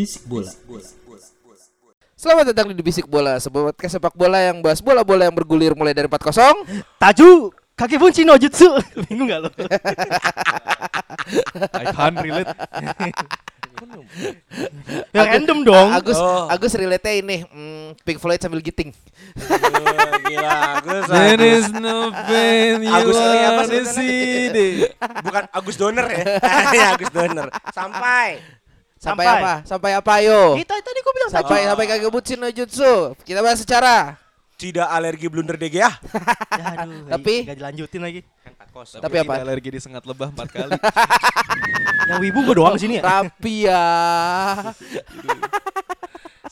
Bisik bola. Selamat datang di Bisik Bola, sebuah podcast sepak bola yang bahas bola-bola yang bergulir mulai dari 4-0 Taju kaki bunci no jutsu. Bingung gak lo? I can't relate. ya random dong. Agus Oh. Agus relate ini hmm, Pink Floyd sambil giting. Gila, Agus. There Agus. is no pain you Agus ini apa deh. Bukan Agus Donor ya? ya Agus Donor. Sampai. Sampai, Sampai. apa? Sampai apa yo? Kita tadi gua bilang. Sampai sampai kagak bucin no jutsu. Kita bahas secara. Tidak alergi blunder DG ya? Aduh, Tapi- gak dilanjutin lagi. Tapi apa? Alergi disengat lebah empat kali. Yang wibu gua doang di sini ya. Rapi ya.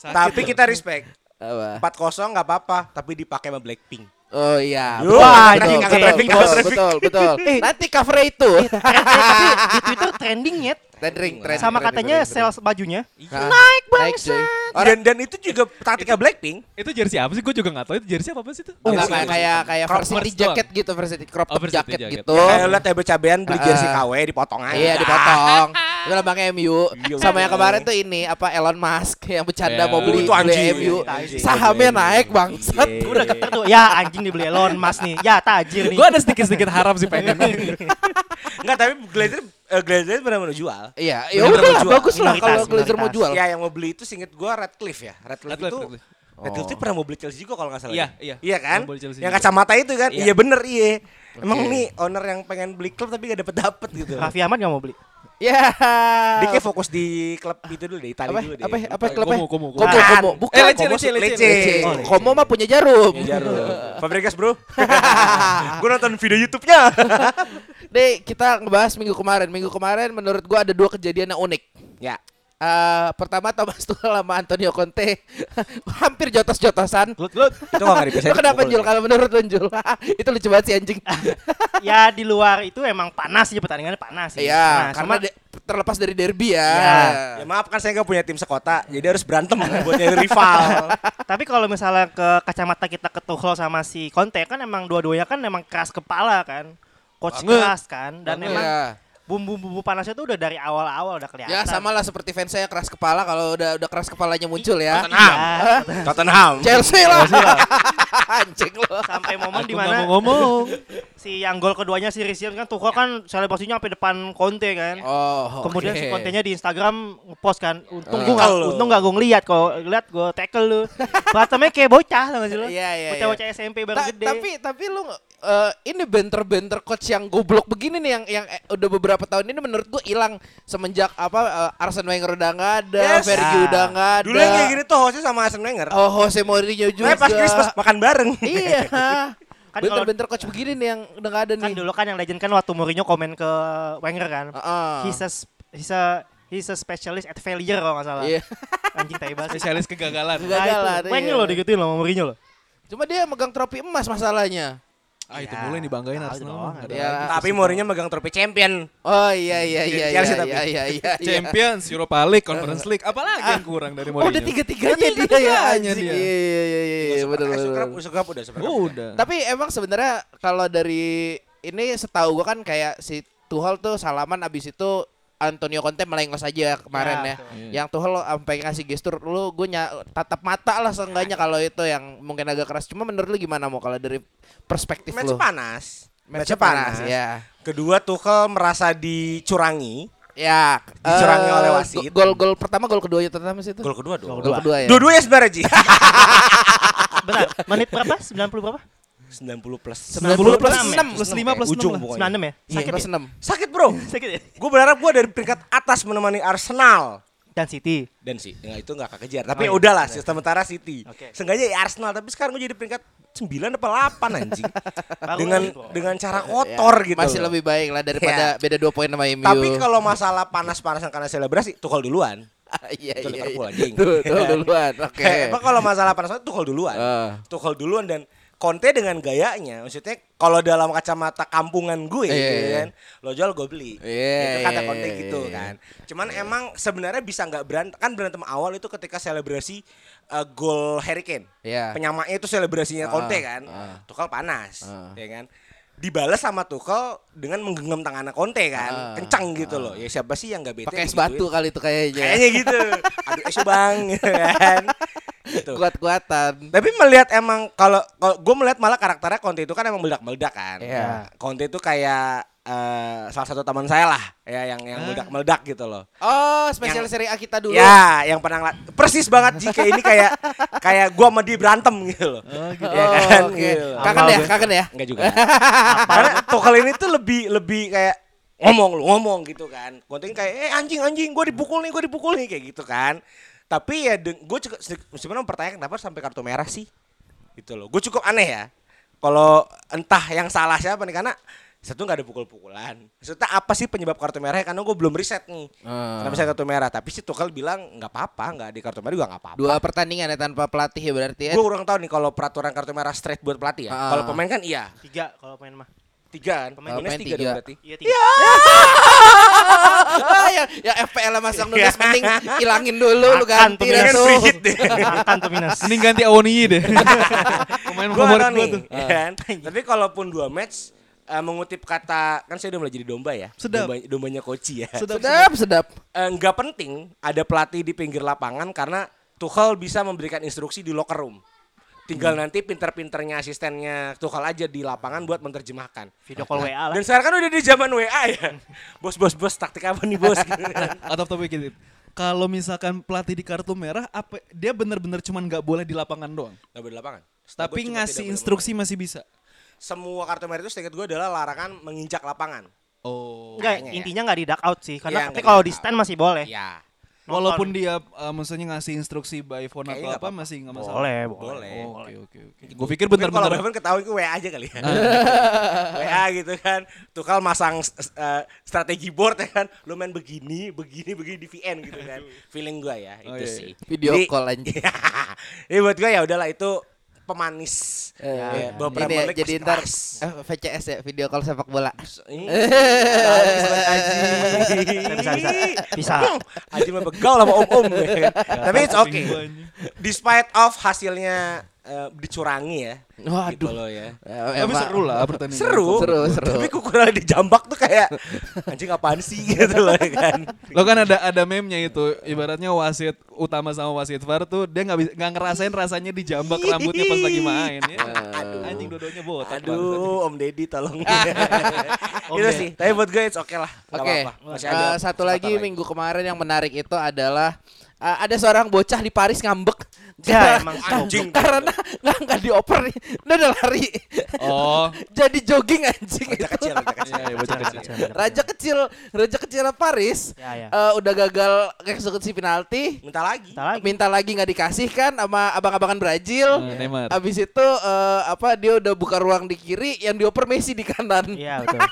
Tapi kita respect. Apa? 4-0 nggak apa-apa, tapi dipakai sama Blackpink. Oh iya. Wah, betul, betul, traffic, betul, betul, betul. Nanti cover itu. Tapi di Twitter trending ya. Trending, trending, Sama katanya sales bajunya. trending. Naik banget. Dan dan itu juga taktiknya Blackpink. itu jersey apa sih? Gue juga gak tahu itu jersey apa, apa sih itu. Oh, kayak kayak kayak Crop varsity jacket doang. gitu, varsity crop Oh, top varsity jacket jacket. gitu. Kayak lihat cabe-cabean beli jersey. KW dipotong aja. Iya dipotong. Itu lambangnya MU. Iya, Sama yang kemarin tuh ini apa Elon Musk yang bercanda Ya. mau beli, Itu beli anjing. MU. Sahamnya naik bangsat. Iya. Udah geter tuh. Ya anjing dibeli Elon Musk nih. Ya tajir nih. Gue ada sedikit-sedikit harap sih pengen. Enggak, tapi Glazer eh, Glazer benar mau jual. Iya, ya Bener, udah mau jual. bagus lah kalau Glazer mau jual. Ya yang mau beli itu singkat gua Radcliffe ya. Radcliffe, Radcliffe, itu Radcliffe. Radcliffe itu pernah mau beli Chelsea juga kalau nggak salah. Iya, ya? iya. Iya kan? Yang kacamata itu kan? Iya. Iya bener iya. Emang Oke. nih owner yang pengen beli klub tapi gak dapet dapet gitu. Raffi Ahmad gak mau beli. Ya. Dia kayak fokus di klub itu dulu deh, Italia apa dulu deh. apa apa Lupa. klubnya? Komo, Komo, Komo, Komo. Komo. Bukan. Eh, Lece, Komo Lece, Lece. Lece. Lece. Oh, Lece. Komo mah punya jarum. Ya, Jarum. Fabregas bro. Gue nonton video YouTube-nya. Deh, kita ngebahas minggu kemarin. Minggu kemarin menurut gua ada dua kejadian yang unik. ya. Eh, pertama Thomas Tuchel sama Antonio Conte hampir jotos-jotosan. Glut glut. Itu gak dipisahin. Itu kenapa Jul? Kalau menurut lu Jul? itu lucu banget sih anjing. Ya di luar itu emang panas sih pertandingannya panas sih. Iya, karena Sama- de- terlepas dari derby ya. Iya. Ya maaf kan saya gak punya tim sekota, jadi harus berantem buat nyari rival. Tapi kalau misalnya ke kacamata kita ke Tuchel sama si Conte kan emang dua-duanya kan emang keras kepala kan. Coach Banget. keras kan dan Banget. emang Iya. Bumbu-bumbu panasnya tuh udah dari awal-awal udah kelihatan. Ya sama lah seperti fans saya keras kepala kalau udah udah keras kepalanya muncul ya. Tottenham. Iya. Tottenham. Chelsea lah. Anjing lu. Sampai momen di mana mau ngomong. si yang gol keduanya si Ricciardo kan Tuchel kan selebrasinya sampai depan Conte kan. Oh, Kemudian oke. si Conte-nya di Instagram ngepost kan. Untung Eh. gua lu. untung nggak gua ngeliat kok. Lihat gua tackle lu. Berantemnya kayak bocah tau gak sih lu? Iya, iya, Bocah-bocah SMP baru Ta- gede. tapi tapi lu eh, ini benter-benter coach yang goblok begini nih yang yang eh, udah beberapa tahun ini menurut gua hilang semenjak apa eh, Arsene Wenger udah nggak ada, Yes. Fergie Ah. udah nggak ada. Dulu yang kayak gini tuh hostnya sama Arsene Wenger. Oh, Jose Mourinho juga. Nah, pas Christmas makan bareng. Iya. Kan Benter-benter coach begini nih yang udah nggak ada kan nih. dulu kan yang legend kan waktu Mourinho komen ke Wenger kan. Heeh. He's a he's a he's a specialist at failure kalau nggak salah. Iya. Anjing tai banget. Spesialis kegagalan. Kegagalan, itu. Wenger iya. loh digituin loh sama Mourinho loh. Cuma dia megang trofi emas masalahnya. Ah itu Ya, mulai dibanggain Arsenal. ada Ya. Tapi Mourinho megang trofi champion. Oh iya iya iya iya tapi. iya iya iya. iya. Champions, Europa League, Conference League, apalagi yang kurang dari Oh Mourinho? udah tiga-tiganya dia ya anjing. dia. Iya iya iya iya benar benar. Sukrap, sukrap udah. Udah. Tapi emang sebenarnya kalau dari ini setahu gua kan kayak si Tuchel tuh salaman abis itu Antonio Conte melengos aja kemarin Ya, ya. Iya. Yang Tuchel sampai ngasih gestur lu gue tatap mata lah seenggaknya kalau itu yang mungkin agak keras. Cuma menurut lu gimana mau kalau dari perspektif Match lu? panas. Match Match panas panas. ya. Kedua Tuchel merasa dicurangi. Ya, Dicurangi eh, oleh wasit. go- Gol gol pertama gol keduanya Tottenham sih itu. Gol kedua dong. Gol kedua ya. Dua-duanya sebenarnya Ji. Bentar, menit berapa? 90 berapa? 90 plus. 90 plus 6 6 Plus lima, plus Ujung enam lah. pokoknya. 96 ya? Iya, Sakit plus ya? 6. Sakit bro. Sakit ya? Gue berharap gue dari peringkat atas menemani Arsenal. Dan City. dan sih nggak itu nggak kekejar tapi iya. udahlah sementara City Oke. seenggaknya ya Arsenal tapi sekarang gue jadi peringkat 9 apa 8 anjing dengan dengan cara kotor Ya, gitu Masih loh. lebih baik lah daripada Ya. beda dua poin sama MU. tapi kalau masalah panas-panasan karena selebrasi Tuchel duluan iya Itu iya. Liverpool, iya. anjing. Tuh, tuh duluan. Oke. Emang kalau masalah panas Tuchel duluan Ah. Tuchel duluan dan Conte dengan gayanya maksudnya kalau dalam kacamata kampungan gue Iya, gitu iya. kan lo jual gue beli Iya, itu kata iya, Conte iya, gitu iya. kan cuman emang sebenarnya bisa nggak berantem kan berantem awal itu ketika selebrasi uh, gol Harry Kane Iya. penyamanya itu selebrasinya Ah, Conte kan ah. Tuchel panas Ah. ya kan dibalas sama Tuchel dengan menggenggam tangannya Conte kan Ah, kencang gitu loh ya siapa sih yang nggak bete Pakai es digituin? batu kali itu kayaknya. kayaknya gitu aduh esu bang gitu kan gitu. Kuat-kuatan. Tapi melihat emang kalau kalau gue melihat malah karakternya Conte itu kan emang meledak-meledak kan. Iya. Conte itu kayak eh, salah satu teman saya lah ya yang yang meledak-meledak gitu loh. Oh, spesial Yang- seri A kita dulu. Ya, yang pernah ngeliat persis banget jika ini kayak kayak gua sama dia berantem gitu loh. Ya kan? Oh, oke. Gitu. Kangen ya, kangen ya. Enggak juga. Karena Tuchel ini tuh lebih lebih kayak ngomong lu ngomong gitu kan. Conte kayak eh anjing anjing gue dipukul nih gue dipukul nih kayak gitu kan. Tapi ya gue juga sebenarnya mempertanyakan kenapa sampai kartu merah sih gitu loh. Gue cukup aneh ya. Kalau entah yang salah siapa nih karena satu nggak ada pukul-pukulan. Maksudnya apa sih penyebab kartu merah? Karena gue belum riset nih. Hmm. Kenapa saya kartu merah? Tapi si Tuchel bilang nggak apa-apa, nggak di kartu merah juga nggak apa-apa. Dua pertandingan ya tanpa pelatih ya berarti ya. Gue kurang tahu nih kalau peraturan kartu merah straight buat pelatih ya. Ah. Kalau pemain kan iya, Tiga kalau main mah. Tiga kan. Pemain Nunes pemain tiga, dong tiga. berarti. Iya tiga. ah, ya, ya FPL lah masang nulis penting ilangin dulu lu ganti Minus. tuh. Frigid deh. Makan tuh minus. Mending ganti Awoniyi deh. Pemain favorit nih, tuh. ya kan. Tapi kalaupun dua match eh, mengutip kata kan saya udah mulai jadi domba ya. Sedap. Domba, dombanya koci ya. Sedap, sedap. Eh, nggak penting ada pelatih di pinggir lapangan karena Tuchel bisa memberikan instruksi di locker room. Tinggal Hmm. nanti pinter-pinternya asistennya Tuchel aja di lapangan buat menerjemahkan. Video call WA lah. Dan sekarang kan udah di zaman WA ya. Bos bos bos taktik apa nih bos gitu. Out of topic gitu. Kalau misalkan pelatih di kartu merah, apa dia bener-bener cuman nggak boleh di lapangan doang. Nggak boleh di lapangan. Tapi ngasih instruksi masih bisa. semua kartu merah itu seingat gue adalah larangan menginjak lapangan. Oh. Enggak, Kayaknya ya. intinya nggak di duck out sih. Iya, Karena nggak tapi di kalau di out. stand masih boleh. Ya, Nonton. Walaupun dia uh, maksudnya ngasih instruksi by phone Kayaknya atau apa apa-apa. masih nggak masalah. Boleh, boleh. boleh. Oh, Oke oke oke. Gue pikir Mungkin kalau Bevan ketahui ke WA aja kali ya. WA gitu kan. Tuh kalau masang eh, strategi board ya kan. Lu main begini, begini, begini di VN gitu kan. Feeling gua ya Oh, itu iya, sih. Video Jadi- call anjing. Jadi buat gua ya udahlah itu pemanis. Ya, bahwa ini ya, jadi ntar eh, VCS ya, video call sepak bola. Ini. Bisa, bisa. Bisa. Aji mah begal sama om-om. ya kan. Tapi it's okay. Despite of hasilnya eh, dicurangi ya. Waduh. Gitu loh ya. Ya, Tapi emang- seru lah pertandingan. Seru. Seru, seru. Tapi kukuran di jambak tuh kayak anjing apaan sih gitu loh ya kan. Lo kan ada ada meme-nya itu, ibaratnya wasit utama sama wasit VAR tuh dia nggak bisa nggak ngerasain rasanya dijambak rambutnya pas lagi main ya. Aduh. Anjing dua-duanya botak. Aduh, Om Deddy tolong. Om itu sih. Tapi buat gue it's okay lah. Oke, apa-apa. Masih eh, ada satu kesempatan lagi minggu kemarin yang menarik itu adalah eh, ada seorang bocah di Paris ngambek. Ya, emang Anjing. karena nggak nggak dioper nih, dia udah lari. Oh. Jadi jogging anjing Bocah itu. kecil, bocah kecil. Iya, iya, bocah kecil. Raja kecil, raja kecil Paris Ya, ya. eh, udah gagal eksekusi penalti, Minta lagi. Kita lagi. minta lagi nggak dikasih kan sama abang-abangan Brazil. Eh, Neymar. Abis itu eh, apa dia udah buka ruang di kiri, yang dioper Messi di kanan. Iya, betul.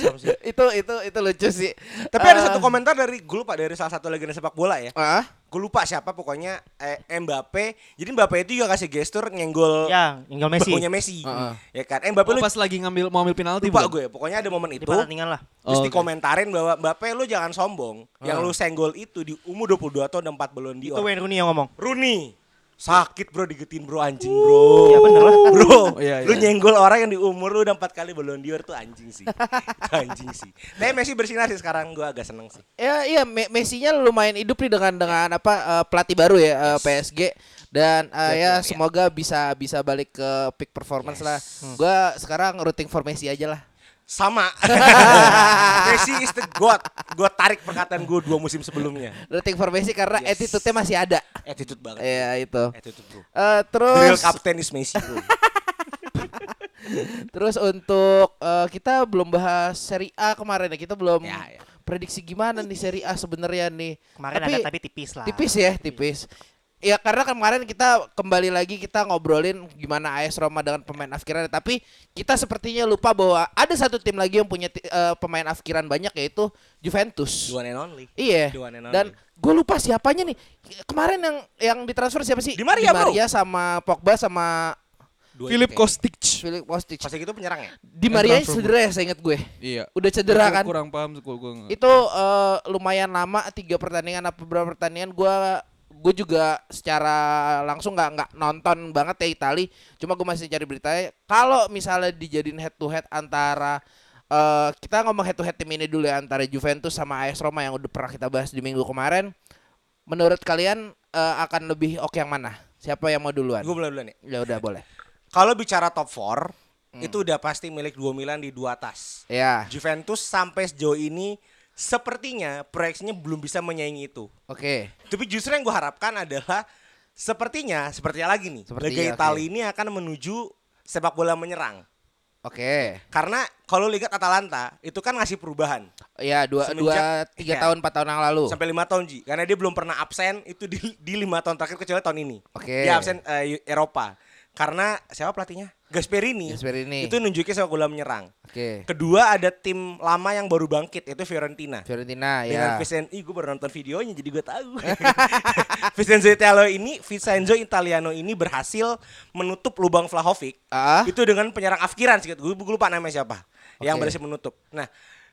itu itu itu lucu sih. Tapi ada Eh, satu komentar dari gue lupa dari salah satu legenda sepak bola ya. ah, Gue lupa siapa pokoknya eh, Mbappe. Jadi Mbappe itu juga kasih gestur nyenggol Ya, tinggal Messi. bahunya Messi. Heeh. Ya kan? Eh Mbappe Oh, lu pas lagi ngambil mau ambil penalti lupa bukan? gue. Pokoknya ada momen Di itu. pertandingan lah. Terus Oh, oke. dikomentarin bahwa Mbappe lu jangan sombong. Yang lu senggol itu di umur 22 tahun dan 4 balon Itu dior. Wayne Rooney yang ngomong. Rooney. Sakit bro digetin bro anjing bro. Iya bener lah. Bro, Oh, iya, lu iya. nyenggol orang yang di umur lu udah 4 kali balon dior tuh anjing sih. itu anjing sih. Tapi Messi bersinar sih sekarang gua agak seneng sih. Ya iya Me- Messi-nya lumayan hidup nih dengan dengan apa eh, pelatih baru ya eh, PSG dan Iya, ya iya. semoga bisa bisa balik ke peak performance Yes. lah. Gua sekarang rooting for Messi aja lah. Sama. Messi is the god. Gua tarik perkataan gue dua musim sebelumnya. Rooting for Messi karena Yes. attitude-nya masih ada. Attitude banget. Iya itu. Attitude bro. Eh, The real terus captain is Messi bro. terus untuk eh, kita belum bahas Serie A kemarin ya. Kita belum Ya, ya. prediksi gimana nih Serie A sebenarnya nih. Kemarin ada tapi tipis lah. Tipis ya, tipis. Ya karena kemarin kita kembali lagi kita ngobrolin gimana AS Roma dengan pemain afkiran tapi kita sepertinya lupa bahwa ada satu tim lagi yang punya eh, pemain afkiran banyak yaitu Juventus. The one and only. Iya. The one and only. Dan gue lupa siapanya nih. Kemarin yang yang ditransfer siapa sih? Di Maria, bro. sama Pogba sama Dua Philip itu. Kostic. Philip Kostic. Pas gitu penyerang ya? Di Maria cedera ya saya ingat gue. Iya. Udah cedera kan? Kurang paham gua nggak- Itu eh, lumayan lama tiga pertandingan apa beberapa pertandingan gue gue juga secara langsung nggak nggak nonton banget ya Itali. Cuma gue masih cari beritanya kalau misalnya dijadiin head to head antara eh, kita ngomong head to head tim ini dulu ya antara Juventus sama AS Roma yang udah pernah kita bahas di minggu kemarin menurut kalian eh, akan lebih oke yang mana? Siapa yang mau duluan? Gue mulai dulu nih. ya udah boleh. Kalau bicara top 4, itu udah pasti milik dua Milan di dua atas. ya. Juventus sampai sejauh ini sepertinya proyeksinya belum bisa menyaingi itu. oke Tapi justru yang gue harapkan adalah sepertinya, sepertinya lagi nih, Sepertinya, Liga. Italia ini akan menuju sepak bola menyerang. oke Karena kalau lihat Atalanta itu kan ngasih perubahan ya dua dua Semenjak- tiga ya. tahun empat tahun yang lalu sampai lima tahun Ji, karena dia belum pernah absen itu di di lima tahun terakhir kecuali tahun ini. Oke. Dia absen eh, Eropa. Karena siapa pelatihnya? Gasperini. Gasperini. Itu nunjukin sepak bola menyerang. oke Kedua ada tim lama yang baru bangkit yaitu Fiorentina. Fiorentina Dengan ya Vicenzo, ih gue baru nonton videonya jadi gue tahu. Vincenzo Italiano ini, Vincenzo Italiano ini berhasil menutup lubang Vlahovic. Ah. Itu dengan penyerang afkiran sih, gue lupa namanya siapa. Yang Oke. berhasil menutup. Nah,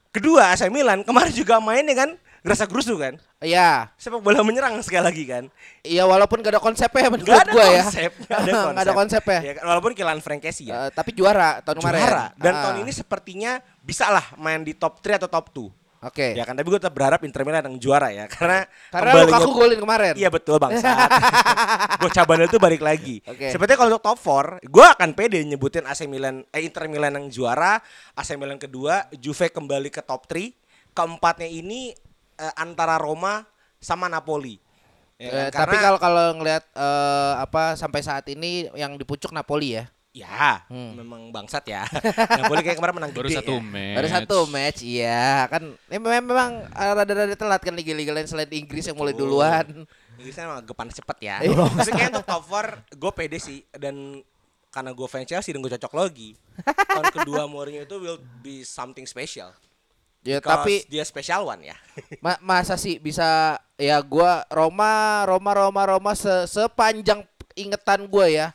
kedua AC Milan kemarin juga main dengan Grasa Grusu kan. Iya, Sepak bola menyerang sekali lagi kan. iya walaupun gak ada konsepnya menurut Gak ada gua ya. konsep, gak ada konsep. Nggak ada konsepnya. Ya, walaupun Kylian Frankesi ya. Eh, tapi juara tahun kemarin. juara. Dan Ah. tahun ini sepertinya bisa lah main di top 3 atau top 2. Oke. Ya kan, tapi gue tetap berharap Inter Milan yang juara ya. Karena Karena kembalinya- Lukaku golin kemarin. Iya betul bang. Bocah bandel itu balik lagi. Oke. Sepertinya kalau untuk top 4, gue akan pede nyebutin AC Milan, eh Inter Milan yang juara, AC Milan kedua, Juve kembali ke top 3, keempatnya ini eh, antara Roma sama Napoli. Eh, Ya kan? tapi Karena- kalau kalau ngelihat eh, apa sampai saat ini yang dipucuk Napoli ya. ya Hmm. memang bangsat ya. Napoli kayak kemarin menang Baru gede satu ya. match. Baru satu match, iya kan. Ini memang, memang eh, rada-rada telat kan liga-liga lain selain Inggris yang mulai duluan. Inggrisnya emang agak panas cepet ya. Iya. Maksudnya untuk top 4 gue pede sih dan karena gue fans Chelsea dan gue cocok logi. Tahun kedua Mourinho itu will be something special. Ya Because tapi dia special one ya. ma- masa sih bisa ya gua Roma Roma Roma Roma se- sepanjang ingetan gua ya.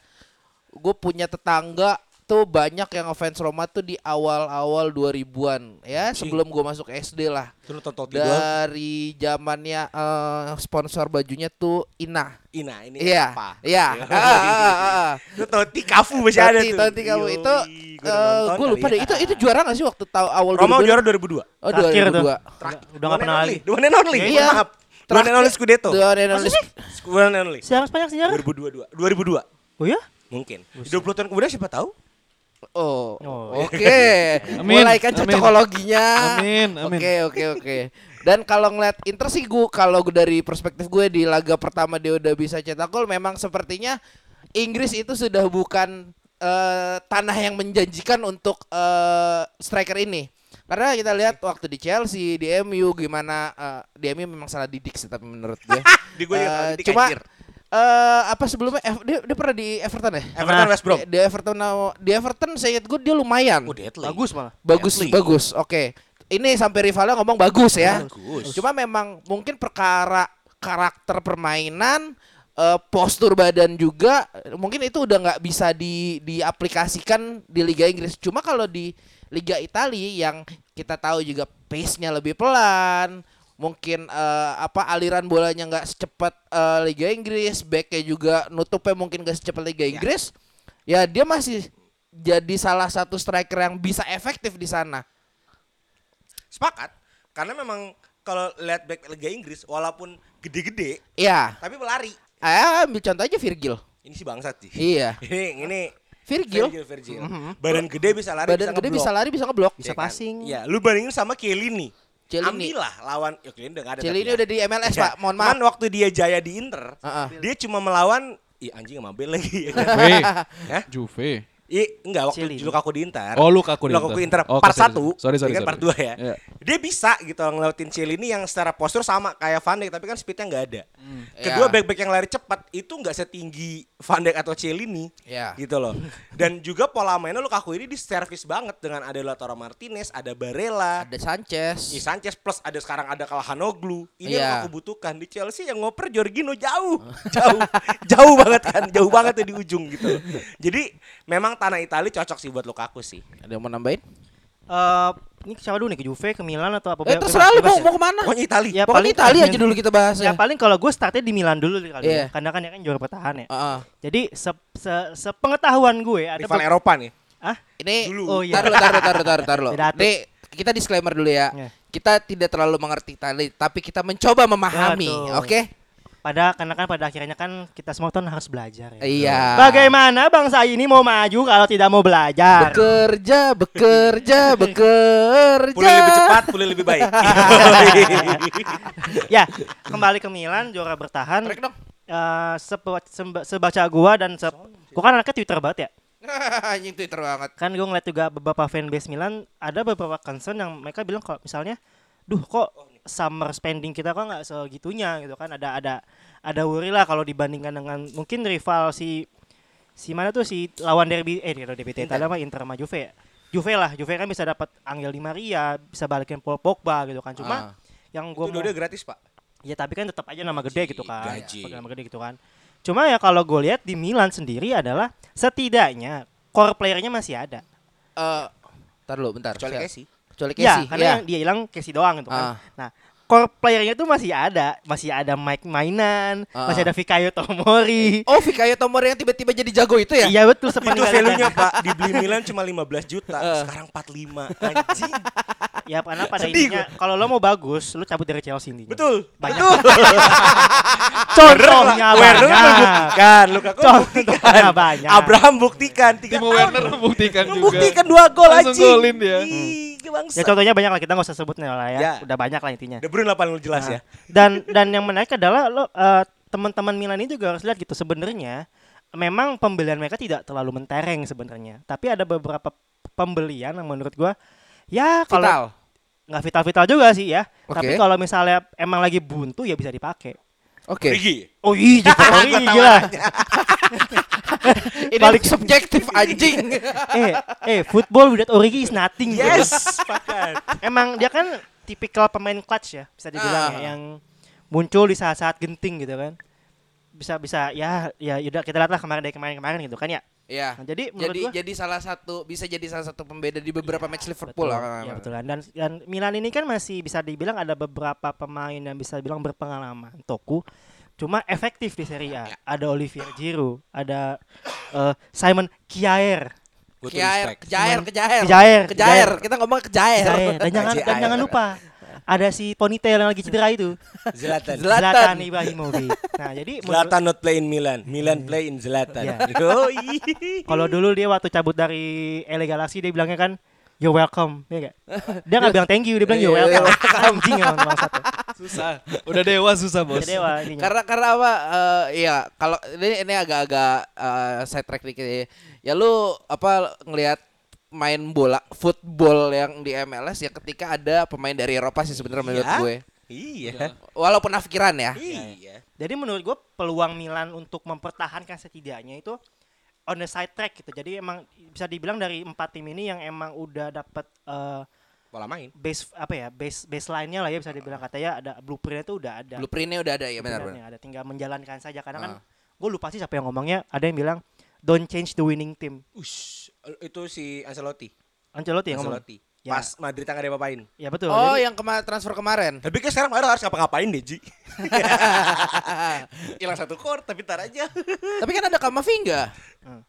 Gue punya tetangga tuh banyak yang ngefans Roma tuh di awal-awal 2000-an ya sebelum gua masuk SD lah. Itu. Dari zamannya eh, sponsor bajunya tuh Ina. Ina ini Iya. apa? Iya. Ah, ah, ah, ah. Itu Totti Kafu masih ada tuh. Totti kamu Yoi, itu gua udah nonton gue lupa deh ya. itu itu juara gak sih waktu tahu awal Roma 2000? juara 2002. Oh Terakhir tuh. 2002. Terakhir. Udah nggak pernah lagi. Dua and only. Iya. Maaf. Dua and only Scudetto. The one and only Dua and only. Sejarah sepanjang sejarah. 2022. 2002. Oh ya? Mungkin. 20 tahun kemudian siapa tahu? Oh, Oh. oke. Amin, Mulai kan amin. cocokologinya. Amin, amin. Oke, oke, oke. Dan kalau ngeliat Inter sih gue kalau dari perspektif gue di laga pertama dia udah bisa cetak gol memang sepertinya Inggris itu sudah bukan eh, tanah yang menjanjikan untuk eh, striker ini. Karena kita lihat waktu di Chelsea, di MU gimana eh, di MU memang salah didik sih tapi menurut gue. Di gue didik, cuma anjir. Eh, apa sebelumnya Ev- dia, dia pernah di Everton ya? Everton West Brom. Di, di Everton di Everton saya ingat gue dia lumayan. Oh, deadly. Bagus malah. Bagus, Deadly. bagus. Oke. Ini sampai rivalnya ngomong bagus ya. Bagus. Cuma memang mungkin perkara karakter permainan, eh, postur badan juga mungkin itu udah nggak bisa di diaplikasikan di Liga Inggris. Cuma kalau di Liga Italia yang kita tahu juga pace-nya lebih pelan, mungkin eh, apa aliran bolanya nggak secepat eh, Liga Inggris, backnya juga nutupnya mungkin nggak secepat Liga Inggris. Ya dia masih jadi salah satu striker yang bisa efektif di sana. Sepakat. Karena memang kalau lihat back Liga Inggris walaupun gede-gede Ya, tapi pelari. ah, ambil contoh aja Virgil. Ini sih bangsat sih. Iya. Ini ini Virgil. Virgil, Virgil. Badan gede bisa lari, Badan bisa gede ngeblok. bisa lari, bisa ngeblok. Bisa Ya kan? passing. Iya, lu bandingin sama Chiellini. Chiellini. Ambillah lawan ya Chiellini udah gak ada. Tapi ya. udah di MLS, Ya, Pak. Mohon maaf. Cuman waktu dia jaya di Inter, dia cuma melawan Ih anjing sama Bel lagi ya kan? Juve. I, enggak waktu Chiellini. Lukaku di Inter. Oh, Lukaku di Lukaku Inter. Inter. Oke, part sorry, 1. sorry, sorry, kan sorry. part 2 ya. Iya. Dia bisa gitu ngelewatin Chiellini yang secara postur sama kayak Van Dijk tapi kan speednya nggak ada. Kedua Iya. back-back yang lari cepat itu nggak setinggi Van Dijk atau Chiellini. Iya. Gitu loh. Dan juga pola mainnya Lukaku ini diservis banget dengan ada Lautaro Martinez, ada Barella, Ada Sanchez. Di Sanchez plus ada sekarang ada Kalhanoglu. Ini Iya. yang aku butuhkan di Chelsea yang ngoper Jorginho jauh, jauh, jauh banget kan, jauh banget tuh di ujung gitu. Jadi memang tanah Italia cocok sih buat Lukaku sih. Ada yang mau nambahin? Eh, ini siapa dulu nih ke Juve, ke Milan atau apa? Eh terserah lu mau ya? mau ke mana? Pokoknya Italia. Ya, Pokoknya paling- Italia aja dulu kita bahas Ya paling kalau gue startnya di Milan dulu kali Iya. ya. Karena kan ya kan juara bertahan ya. Heeh. Jadi se, se, sepengetahuan gue ada Rival Eropa nih. Ah, Ini Dulu. Oh, iya. taruh taruh taruh taruh taruh. Nih kita disclaimer dulu ya. Iya. Kita tidak terlalu mengerti Itali, tapi kita mencoba memahami, oke? Pada karena kan pada akhirnya kan kita semua kan harus belajar ya. Iya. Bagaimana bangsa ini mau maju kalau tidak mau belajar? Bekerja, bekerja, bekerja. Pulih lebih cepat, pulih lebih baik. ya, kembali ke Milan juara bertahan. Korek dong. Eh, semba- sebaca gua dan se gua kan anaknya Twitter banget ya. Anjing Twitter banget. Kan gua ngeliat juga beberapa fanbase Milan ada beberapa concern yang mereka bilang kalau misalnya, duh kok summer spending kita kok nggak segitunya gitu kan ada ada ada worry lah kalau dibandingkan dengan mungkin rival si si mana tuh si lawan derby eh kalau derby Italia mah Inter sama Juve ya. Juve lah, Juve kan bisa dapat Angel Di Maria, bisa balikin Paul Pogba gitu kan. Cuma Ah. yang gua Itu mau dua gratis, Pak. Ya tapi kan tetap aja nama gede gitu kan. gaji. Nama gede gitu kan. Cuma ya kalau gue lihat di Milan sendiri adalah setidaknya core playernya masih ada. Eh, Ntar dulu bentar. Kecuali. Casey. Kecuali Ya, Casey. karena ya. yang dia hilang Casey doang gitu Ah. kan. Nah, core playernya tuh masih ada, masih ada Mike Mainan, Ah. masih ada Fikayo Tomori. Oh, Fikayo Tomori yang tiba-tiba jadi jago itu ya? Iya betul Itu value-nya, Pak. Dibeli Milan cuma 15 juta, sekarang 45. Anjing. Ya karena pada Sedih intinya kalau lo mau bagus, lo cabut dari Chelsea intinya. Betul. Banyak. Contohnya Werner banyak. membuktikan, Lukaku Contohnya buktikan. banyak. Abraham buktikan tiga Timo. Werner membuktikan juga. Membuktikan dua gol Langsung anjing. golin dia. Ya contohnya banyak lah kita nggak usah sebutnya lah ya. Ya. Udah banyak lah intinya. De Bruyne lah paling jelas ya. Dan dan yang menarik adalah lo eh, teman-teman Milan ini juga harus lihat gitu sebenarnya memang pembelian mereka tidak terlalu mentereng sebenarnya. Tapi ada beberapa pembelian yang menurut gua ya Vital. kalau nggak vital-vital juga sih ya. Oke. Tapi kalau misalnya emang lagi buntu ya bisa dipakai. Oke. Rigi. Oh iya, Origi gila. Ini Balik- subjektif anjing. eh, eh, football without Origi is nothing. Yes. Emang dia kan tipikal pemain clutch ya, bisa dibilang Ah. ya, yang muncul di saat-saat genting gitu kan. Bisa bisa ya ya udah kita lihatlah kemarin dari kemarin-kemarin gitu kan ya. Iya. Nah, jadi menurut Jadi gua jadi salah satu bisa jadi salah satu pembeda di beberapa match Liverpool betul, lah. ya betul. Dan dan Milan ini kan masih bisa dibilang ada beberapa pemain yang bisa dibilang berpengalaman. Toku cuma efektif di Serie A. Ada Olivier Giroud, ada eh, Simon Kjaer. Gua tuh Kejair, respect. kejair, kejair. Kejair, Kejair. kejair. Kita ngomong kejair. Kjaer. Dan jangan dan jangan lupa ada si ponytail yang lagi cedera itu. Zlatan. Zlatan. Zlatan Ibrahimovic. Nah, jadi Zlatan not play in Milan. Milan play in Zlatan. Iya. Yoi. Kalau dulu dia waktu cabut dari LA Galaxy dia bilangnya kan you're welcome, ya gak? Dia nggak bilang thank you, dia bilang you're Iya, welcome. Anjing tuh. Susah. Udah dewa susah, Bos. Dewa. Karena karena apa? eh, iya, kalau ini ini agak-agak eh, side track dikit ya. Ya lu apa ngelihat main bola football yang di MLS ya ketika ada pemain dari Eropa sih sebenarnya menurut Iya. gue. Iya. Walaupun afkiran ya. Iya. Jadi menurut gue peluang Milan untuk mempertahankan setidaknya itu on the side track gitu. Jadi emang bisa dibilang dari empat tim ini yang emang udah dapat eh, pola main base apa ya base baseline-nya lah ya bisa dibilang katanya ada blueprint-nya tuh udah ada blueprint-nya udah ada ya benar benar ada tinggal menjalankan saja karena uh. kan gue lupa sih siapa yang ngomongnya ada yang bilang don't change the winning team Ush, itu si Ancelotti Ancelotti yang Ancelotti. ngomong Ya. Pas Madrid akan diapain? Ya betul. Oh, jadi... yang kema transfer kemarin. Tapi kan sekarang Madrid harus ngapa-ngapain deh, Ji. Hilang satu kor, tapi tar aja. tapi kan ada Kamavinga.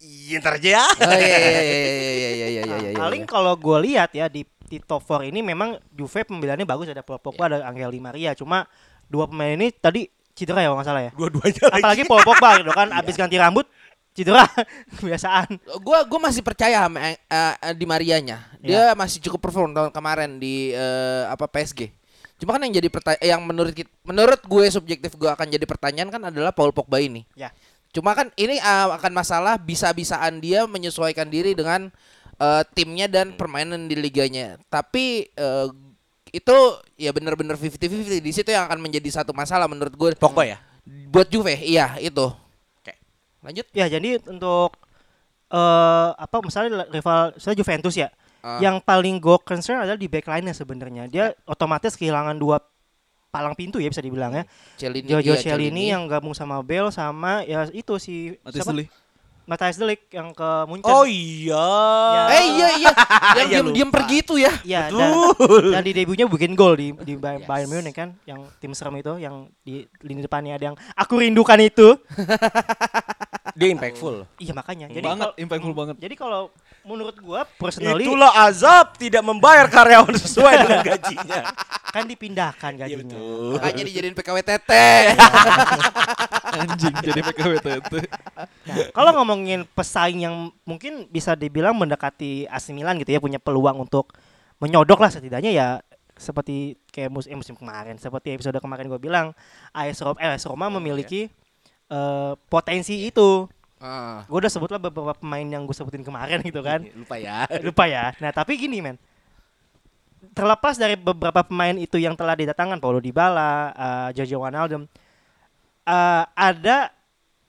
Iya, hmm. ntar aja ya. oh, iya, iya, iya, iya, iya, iya, iya, iya, iya. Paling iya. kalau gue lihat ya di di top 4 ini memang Juve pembeliannya bagus ada Paul Pogba ada Angel Di Maria cuma dua pemain ini tadi cedera ya kalau nggak salah ya Dua-duanya lagi. apalagi Paul Pogba gitu kan abis ganti rambut cedera kebiasaan Gua gua masih percaya sama eh, eh, di Marianya. Dia masih cukup perform tahun kemarin di eh, apa PSG. Cuma kan yang jadi pertanyaan yang menurut kit- menurut gue subjektif gue akan jadi pertanyaan kan adalah Paul Pogba ini. ya Cuma kan ini uh, akan masalah bisa-bisaan dia menyesuaikan diri dengan uh, timnya dan permainan di liganya. Tapi uh, itu ya benar-benar 50-50 di situ yang akan menjadi satu masalah menurut gue. Pogba ya? Buat Juve, iya itu. Oke. Lanjut. Ya jadi untuk eh apa misalnya rival saya Juventus ya. Ah. Yang paling gue concern adalah di backline-nya sebenarnya. Dia otomatis kehilangan dua palang pintu ya bisa dibilang ya. Celini, Giorgio iya, Chiellini yang gabung sama Bell sama ya itu si Matis siapa? Deli. Matthijs de Ligt yang ke Munchen. Oh iya. Eh iya iya, yang Ya, diam diam pergi itu ya. Ya, dan, dan di debutnya bikin gol di di Bay- Bayern Munich kan, yang tim serem itu, yang di lini depannya ada yang aku rindukan itu. Dia impactful. Iya makanya. Jadi banget, kalau- impactful banget. Jadi kalau menurut gua personally Itulah azab tidak membayar karyawan sesuai dengan gajinya. kan dipindahkan Iya gajinya. betul. Makanya dijadiin PKWTT. Anjing jadi PKWT itu. Nah, kalau ngomongin pesaing yang mungkin bisa dibilang mendekati AC Milan gitu ya punya peluang untuk menyodok lah setidaknya ya seperti kayak mus eh, musim kemarin seperti episode kemarin gue bilang AS Roma, eh, AS Roma memiliki eh, potensi itu Ah. gue udah sebut lah beberapa pemain yang gue sebutin kemarin gitu kan Lupa ya. lupa ya nah tapi gini men terlepas dari beberapa pemain itu yang telah didatangkan Paulo Dybala, uh, Jojo Wijnaldum uh, ada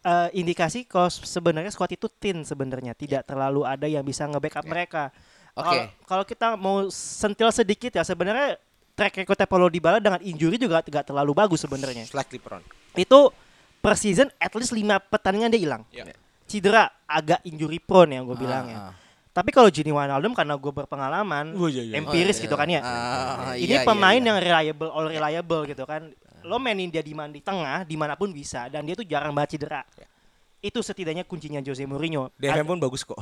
uh, indikasi kalau sebenarnya squad itu thin sebenarnya tidak terlalu ada yang bisa nge-backup mereka. Oke. Kalau- Kalau kita mau sentil sedikit ya sebenarnya track recordnya Paulo Dybala dengan injury juga tidak terlalu bagus sebenarnya. Slightly prone. Itu per season at least 5 pertandingan dia hilang. Ya. Cedera agak injury prone ya gue bilang ya. Ah. Tapi kalau Gini Wijnaldum karena gue berpengalaman Oh, iya, iya. empiris Oh, iya. gitu kan ya. Ah, ini iya, pemain iya, iya. yang reliable, all reliable gitu kan. Lo mainin dia di mana di tengah, di mana pun bisa dan dia tuh jarang banget cedera. Itu setidaknya kuncinya Jose Mourinho. Ad- pun bagus kok.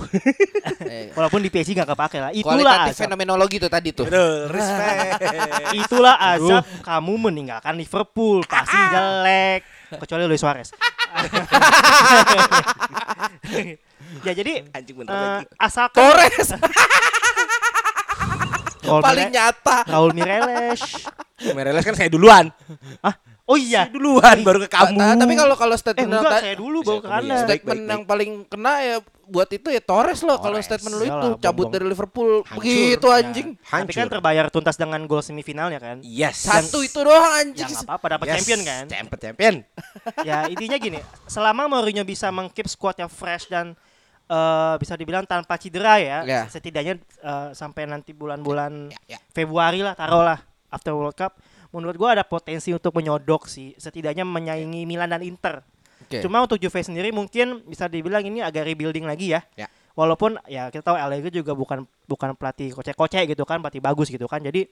Walaupun di PSG gak kepake lah. Itulah Kualitatif azab. fenomenologi tuh tadi tuh. Betul, respect. Itulah azab kamu meninggalkan Liverpool. Pasti jelek. Kecuali Luis Suarez. ya jadi Anjing bentar eh, lagi. asalkan Torres paling nyata. Raul Mireles. Mereles kan saya duluan. ah, oh iya. Saya duluan baru ke kamu. Ta- Tapi kalau kalau Eh statement yang enggak, saya dulu baru ke Saya- Anda. Baik, statement baik, yang paling kena ya buat itu ya Torres loh kalau statement lu itu cabut bom-bom. dari Liverpool Hancur. begitu Ya, anjing. Tapi kan Hancur. terbayar tuntas dengan gol semifinalnya kan. Yes. Satu itu doang Ya anjing. nggak apa-apa dapat Yes. champion kan. Champion, champion. ya intinya gini, selama Mourinho bisa mengkeep squad yang fresh dan eh, bisa dibilang tanpa cedera ya, Ya. setidaknya eh, sampai nanti bulan-bulan Ya, ya. Februari lah taruhlah after World Cup, menurut gua ada potensi untuk menyodok sih, setidaknya menyaingi Milan dan Inter. Oke. Cuma untuk Juve sendiri mungkin bisa dibilang ini agak rebuilding lagi ya. Ya. Walaupun ya kita tahu Allegri juga bukan bukan pelatih kocek-kocek gitu kan, pelatih bagus gitu kan. Jadi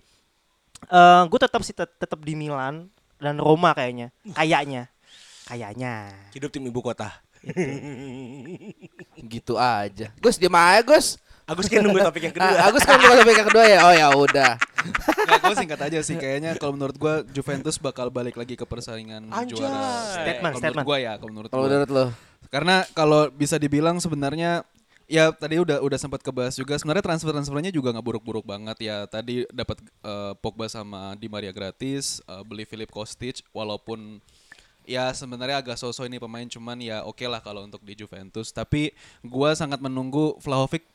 eh gue tetap sih tet- tetap di Milan dan Roma kayaknya. Kayaknya. Kayaknya. Hidup tim ibu kota. gitu aja. Gus diam aja Gus. Agus kan nunggu topik yang kedua. Ah, Agus kan bukan topik yang kedua ya. Oh ya udah. Nggak, gue singkat aja sih. Kayaknya kalau menurut gue Juventus bakal balik lagi ke persaingan Anjay. juara. Statement, Kalau statement. menurut gue ya, kalau menurut Kalau gue. menurut lo. Karena kalau bisa dibilang sebenarnya ya tadi udah udah sempat kebahas juga sebenarnya transfer transfernya juga nggak buruk-buruk banget ya tadi dapat eh, Pogba sama Di Maria gratis eh, beli Philip Kostic walaupun ya sebenarnya agak sosok ini pemain cuman ya oke lah kalau untuk di Juventus tapi gua sangat menunggu Vlahovic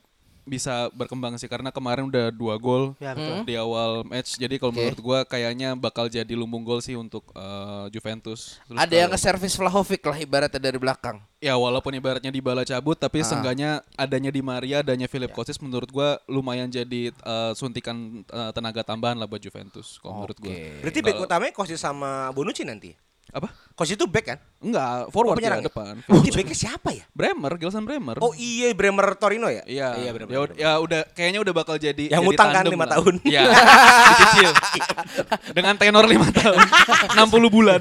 bisa berkembang sih karena kemarin udah dua gol Ya, betul. di awal match jadi kalau Oke. menurut gua kayaknya bakal jadi lumbung gol sih untuk eh, Juventus Terus Ada yang nge-service Vlahovic lah ibaratnya dari belakang. Ya walaupun ibaratnya Dybala cabut tapi Ah. seenggaknya adanya di Maria adanya Philip Kostic menurut gua lumayan jadi eh, suntikan eh, tenaga tambahan lah buat Juventus kalau menurut gua. Berarti back utamanya Kosi sama Bonucci nanti. Apa? Kosi itu back kan? Enggak, forward penyerang ya ya? depan. Berarti backnya siapa ya? Bremer, Gelson Bremer. Oh iya Bremer Torino ya? Iya, Iya ya, benar. ud- ya udah kayaknya udah bakal jadi Yang jadi ngutang kan tandem lima lah. tahun. Iya. Dicicil. Dengan tenor 5 tahun. 60 bulan.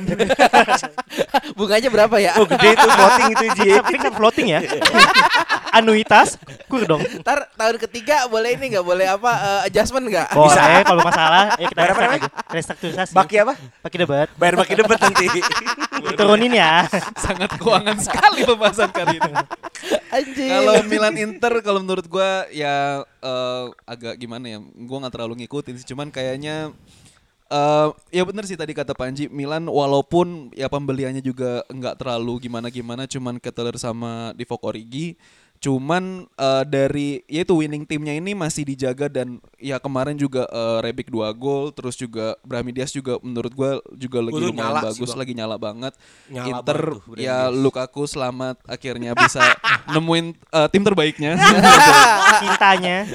Bunganya berapa ya? Oh gede itu floating itu Ji. Tapi kan floating ya. Anuitas kur dong. Ntar tahun ketiga boleh ini nggak boleh apa eh, adjustment nggak? Boleh kalau masalah ya kita. Restrukturisasi. Baki apa? Baki debat. Bayar baki debat nanti. Diturunin ya. Sangat keuangan sekali pembahasan kali ini. Anjing. Kalau Milan Inter kalau menurut gua ya eh, agak gimana ya? Gua nggak terlalu ngikutin sih. Cuman kayaknya Eh, ya bener sih tadi kata Panji Milan walaupun ya pembeliannya juga nggak terlalu gimana-gimana cuman Keteler sama Divock Origi cuman eh, dari ya itu winning timnya ini masih dijaga dan ya kemarin juga eh, Rebic dua gol terus juga Brahmi Diaz juga menurut gua juga lagi tuh lumayan sih, bagus lagi nyala banget Nyala Inter banget tuh ya. Lukaku selamat akhirnya bisa nemuin eh, tim terbaiknya Cintanya.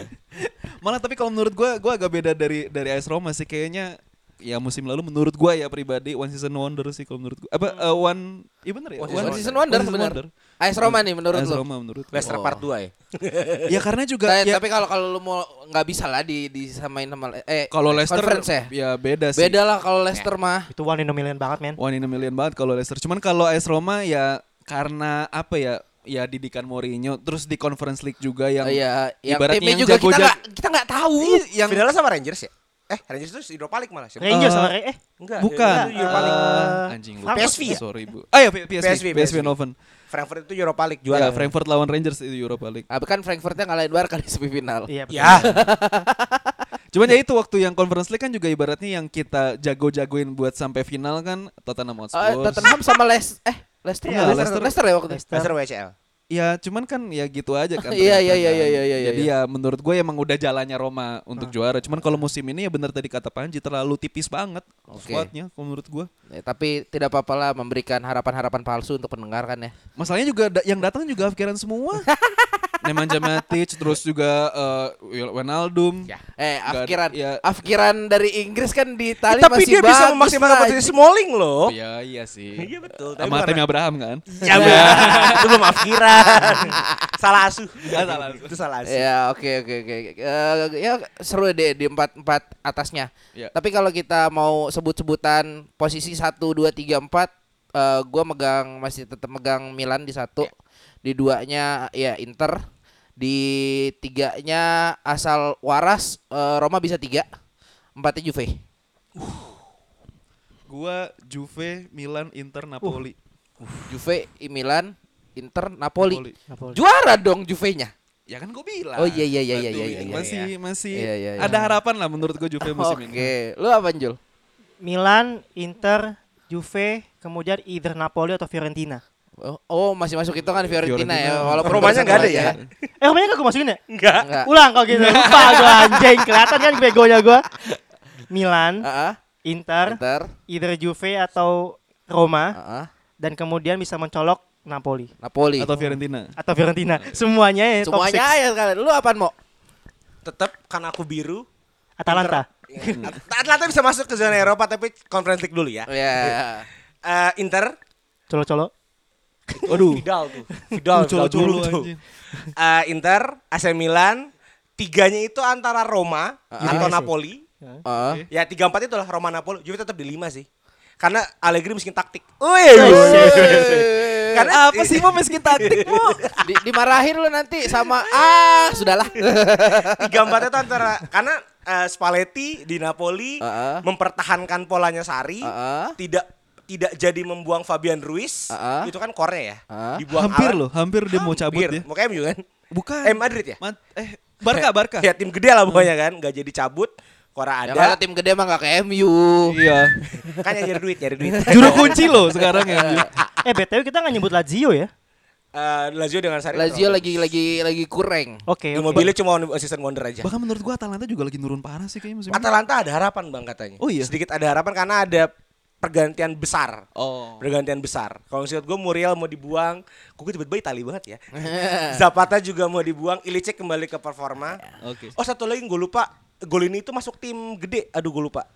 Malah tapi kalau menurut gua gua agak beda dari dari AS Roma sih kayaknya ya musim lalu menurut gua ya pribadi one season wonder sih kalau menurut gua. Apa eh, one iya bener ya? One One season wonder benar. AS Roma nih menurut AS. Roma menurut gua. Leicester Oh. part 2 ya. Ya karena juga ya Tapi kalau kalau lu mau nggak bisa lah di disamain sama eh kalau Leicester conference ya. ya beda sih. Beda lah kalau Leicester mah. Itu one in a million banget, men. One in a million banget kalau Leicester. Cuman kalau AS Roma ya karena apa ya? Ya didikan Mourinho terus di Conference League juga yang Oh, Iya, yang timnya yang juga kita jago-jago. nggak kita nggak tahu. Ih, yang Finalnya sama Rangers ya? Eh, Rangers itu Europa League malah. siapa? Rangers Eh, sama eh Enggak. bukan itu Europa League. Eh, anjing lu. PSV ya? Sorry, Bu. Ah ya PSV, PSV, PSV, PSV. Eindhoven. Frankfurt itu Europa League Juara ya, Frankfurt lawan Rangers itu Europa League. Ah, kan Frankfurtnya ngalahin Barca di semifinal. Iya. Ya, Cuman ya itu waktu yang Conference League kan juga ibaratnya yang kita jago-jagoin buat sampai final kan Tottenham Hotspur. Oh, Tottenham sama Les eh Leicester, Iya, ya, Leicester. Leicester, ya waktu itu. Leicester. Leicester WCL. Ya cuman kan ya gitu aja kan. Iya, iya, iya, kan. iya, iya, iya, Jadi iya. ya menurut gue emang udah jalannya Roma untuk juara. Cuman kalau musim ini ya benar tadi kata Panji terlalu tipis banget Oke. squadnya menurut gue. Ya, tapi tidak apa-apa lah memberikan harapan-harapan palsu untuk pendengar kan ya. Masalahnya juga da- yang datang juga Afkiran semua. Nemanja Matic terus juga eh, Wijnaldum. Eh, Nggak ada- afkiran, ya. afkiran dari Inggris kan di Itali Tapi masih dia bisa memaksimalkan potensi Smalling loh. Oh, iya iya sih. Iya betul. Tapi Sama Tammy Abraham kan. Ya itu belum afkiran. salah asuh. salah asuh. Itu salah asuh. Ya oke oke oke. Eh, ya seru deh di empat empat atasnya. Ya. Tapi kalau kita mau sebut-sebutan posisi satu dua tiga empat, eh gue megang masih tetap megang Milan di satu, di duanya ya Inter, di tiganya asal waras eh, Roma bisa tiga, empatnya Juve. Gua Juve, Milan, Inter, Napoli. Juve, Milan, Inter, Napoli. Napoli. Juara dong Juve-nya. Ya kan gue bilang. Oh, iya, iya, iya, iya, iya, iya, Masih masih Iya, iya, iya. ada harapan lah menurut gue Juve musim Oke, ini. lu apa Jul? Milan, Inter, Juve, kemudian either Napoli atau Fiorentina. Oh, oh, masih masuk itu kan Fiorentina, ya. Fiorentina. Walaupun Romanya baru nggak ada ya? aja. Eh, rumahnya gak gue masukin ya? Enggak. Enggak. Ulang kalau gitu. Lupa gue anjing. Kelihatan kan begonya gue. Milan, Heeh. Inter, Inter. either Juve atau Roma. Heeh. Dan kemudian bisa mencolok Napoli. Napoli. Atau Fiorentina. Atau Fiorentina. Semuanya ya top Semuanya ya sekalian. Lu apaan mau? Tetap karena aku biru. Atalanta. Inter- Atlanta bisa masuk ke zona Eropa tapi Conference League dulu ya. Ya. Eh, Inter Colo-colo. Waduh. Vidal tuh. Vidal, Vidal Colo-colo dulu tuh. Eh, Inter, AC Milan, tiganya itu antara Roma atau Udinese. Napoli. Heeh. Ya tiga empat itulah Roma Napoli. Juve tetap di lima sih. Karena Allegri miskin taktik. Wih. Karena Apa sih mau miskin taktik mau? Di, dimarahin lu nanti sama ah sudahlah. empat itu antara karena eh, Spalletti di Napoli Heeh. mempertahankan polanya Sari, Heeh. tidak tidak jadi membuang Fabian Ruiz, Heeh. itu kan Korea ya. Heeh. Dibuang hampir Alan. loh, hampir dia mau cabut Hampir. dia. Mau MU kan? Bukan. Eh Madrid ya? Ma- eh Barca, Barca. Ya tim gede lah pokoknya kan, nggak jadi cabut. Korea Ya kalau ada, tim gede mah gak ke MU. Iya. kan yang nyari duit, nyari duit. Juru kunci loh sekarang ya. Eh, BTW kita gak nyebut Lazio ya? Eh, Lazio dengan Sari. Lazio lagi lagi lagi kurang. Oke, oke. Immobilnya cuma season wonder aja. Bahkan menurut gua Atalanta juga lagi nurun parah sih kayaknya musim ini. Atalanta ada harapan bang katanya. Oh iya? Sedikit ada harapan karena ada pergantian besar. Oh. Pergantian besar. Kalau menurut gue Muriel mau dibuang, kok gue tiba-tiba Itali banget ya. Zapata juga mau dibuang, Ilicic kembali ke performa. Oke. Oh satu lagi gue lupa, Golini itu masuk tim gede. Aduh gue lupa.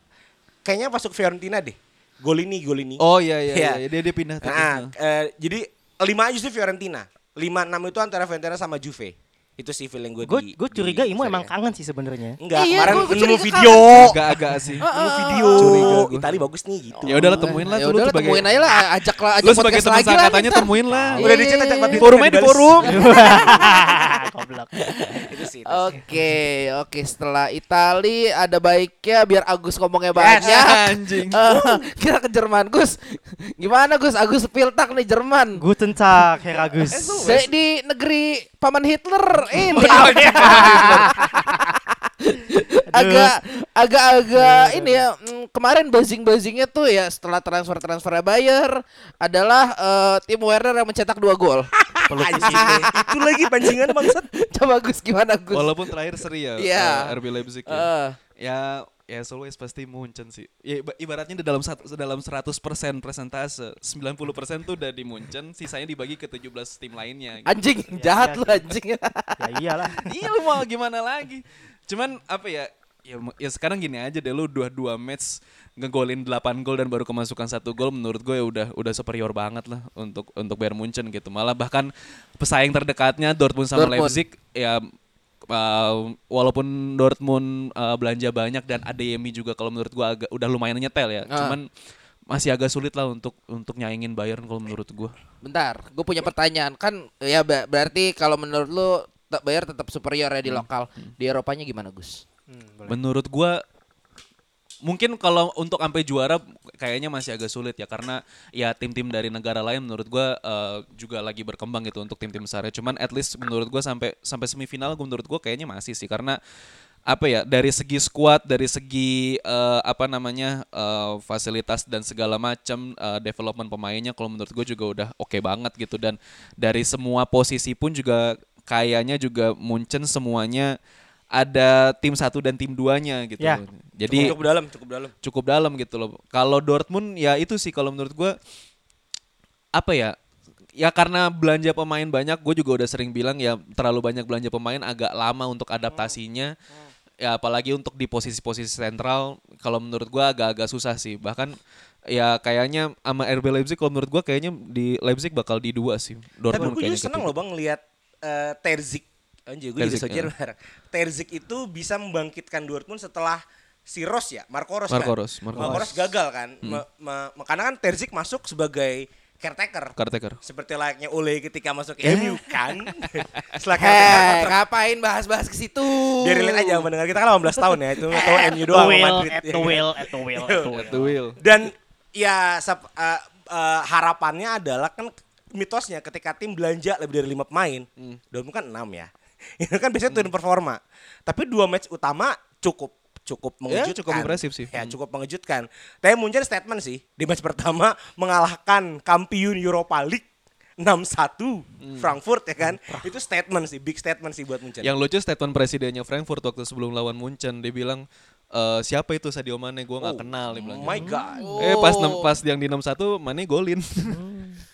Kayaknya masuk Fiorentina deh. Golini, Golini. Oh iya iya, Iya. iya. dia dia pindah. Nah, eh, jadi lima aja sih Fiorentina. Lima enam itu antara Fiorentina sama Juve. Itu sih feeling gue Gue di. gue curiga di Imo emang Serie A. kangen sih sebenarnya. Enggak, Iya, kemarin gua- gua nemu video. Agak-agak sih. Nemu video. Itali bagus nih gitu. Ya udahlah temuin lah Ya udah sebagai temuin aja lah, ajak lah, ajak lu sebagai podcast teman lagi lah. angkatannya ntar. temuin lah. Udah dicat ajak Iya. Forumnya di forum. Goblok. itu sih. itu sih. Oke, oke. Setelah Itali ada baiknya biar Agus ngomongnya banyak. Anjing. Eh, kita ke Jerman, Gus. Gimana Gus? Agus Piltak nih Jerman. Guten Tag, Herr Agus. Di, di negeri paman Hitler ini. agak agak agak ini ya mm, kemarin buzzing buzzingnya tuh ya setelah transfer transfer Bayer adalah eh, tim Werner yang mencetak dua gol. Itu lagi pancingan bangsat. Coba Gus gimana Gus? Walaupun terakhir seri ya Iya. eh, RB Leipzig ya. Ya ya as always pasti Munchen sih. Ya iba- ibaratnya di dalam satu dalam 100% presentase, 90% tuh udah di Munchen, sisanya dibagi ke 17 tim lainnya. gitu. anjing jahat lu anjing. ya iyalah. iya lu mau gimana lagi? Cuman apa ya? Ya, ya sekarang gini aja deh lu dua dua match ngegolin 8 gol dan baru kemasukan satu gol menurut gue ya udah udah superior banget lah untuk untuk Bayern Munchen gitu. Malah bahkan pesaing terdekatnya Dortmund sama Dortmund. Leipzig ya uh, walaupun Dortmund uh, belanja banyak dan Adeyemi juga kalau menurut gua agak udah lumayan nyetel ya. Ah. Cuman masih agak sulit lah untuk untuk nyaingin Bayern kalau menurut gua. Bentar, gue punya pertanyaan kan ya berarti kalau menurut lu te- Bayer tetap superior ya di lokal. Di Eropanya gimana Gus? Menurut gua mungkin kalau untuk sampai juara kayaknya masih agak sulit ya karena ya tim-tim dari negara lain menurut gua uh, juga lagi berkembang gitu untuk tim-tim besarnya. Cuman at least menurut gua sampai sampai semifinal menurut gua kayaknya masih sih karena apa ya dari segi squad dari segi eh, apa namanya eh, fasilitas dan segala macam eh, development pemainnya kalau menurut gue juga udah oke banget gitu dan dari semua posisi pun juga kayaknya juga Munchen semuanya ada tim satu dan tim duanya gitu Ya. loh. jadi cukup dalam, cukup dalam. cukup dalam gitu loh. Kalau Dortmund ya itu sih kalau menurut gua apa ya? Ya karena belanja pemain banyak, gue juga udah sering bilang ya terlalu banyak belanja pemain agak lama untuk adaptasinya. Ya apalagi untuk di posisi-posisi sentral, kalau menurut gua agak-agak susah sih. Bahkan ya kayaknya sama RB Leipzig kalau menurut gua kayaknya di Leipzig bakal di dua sih. Tapi Dortmund gue kayaknya juga seneng ketiga. loh bang lihat eh, Terzik. Anjir, gue juga Terzik, sojer ya. bareng. Terzik itu bisa membangkitkan Dortmund setelah si Ros ya, Marco Ros Marco kan. Ros, Marco Marco Ros. Ros gagal kan. Me- me- me- karena kan Terzik masuk sebagai caretaker. Caretaker. Seperti layaknya Ole ketika masuk ke MU kan. Setelah caretaker ngapain bahas-bahas ke situ? biar relate aja mendengar kita kan 18 tahun ya itu tahu MU doang sama Madrid. at ya the will, at the will, at the will. At the wheel. Dan ya sep- eh, eh, harapannya adalah kan mitosnya ketika tim belanja lebih dari lima pemain, Dortmund kan enam ya. Itu kan biasanya turun performa. Tapi dua match utama cukup cukup Ya, mengejutkan. cukup impresif sih. Ya, cukup mengejutkan. Tapi muncul statement sih di match pertama mengalahkan kampiun Europa League 6-1 Frankfurt ya kan. Itu statement sih, big statement sih buat Munchen. Yang lucu statement presidennya Frankfurt waktu sebelum lawan Munchen dia bilang "Eh, siapa itu Sadio Mane gue nggak kenal dia bilang. Oh my god. Eh pas nem- pas yang di 61 Mane golin.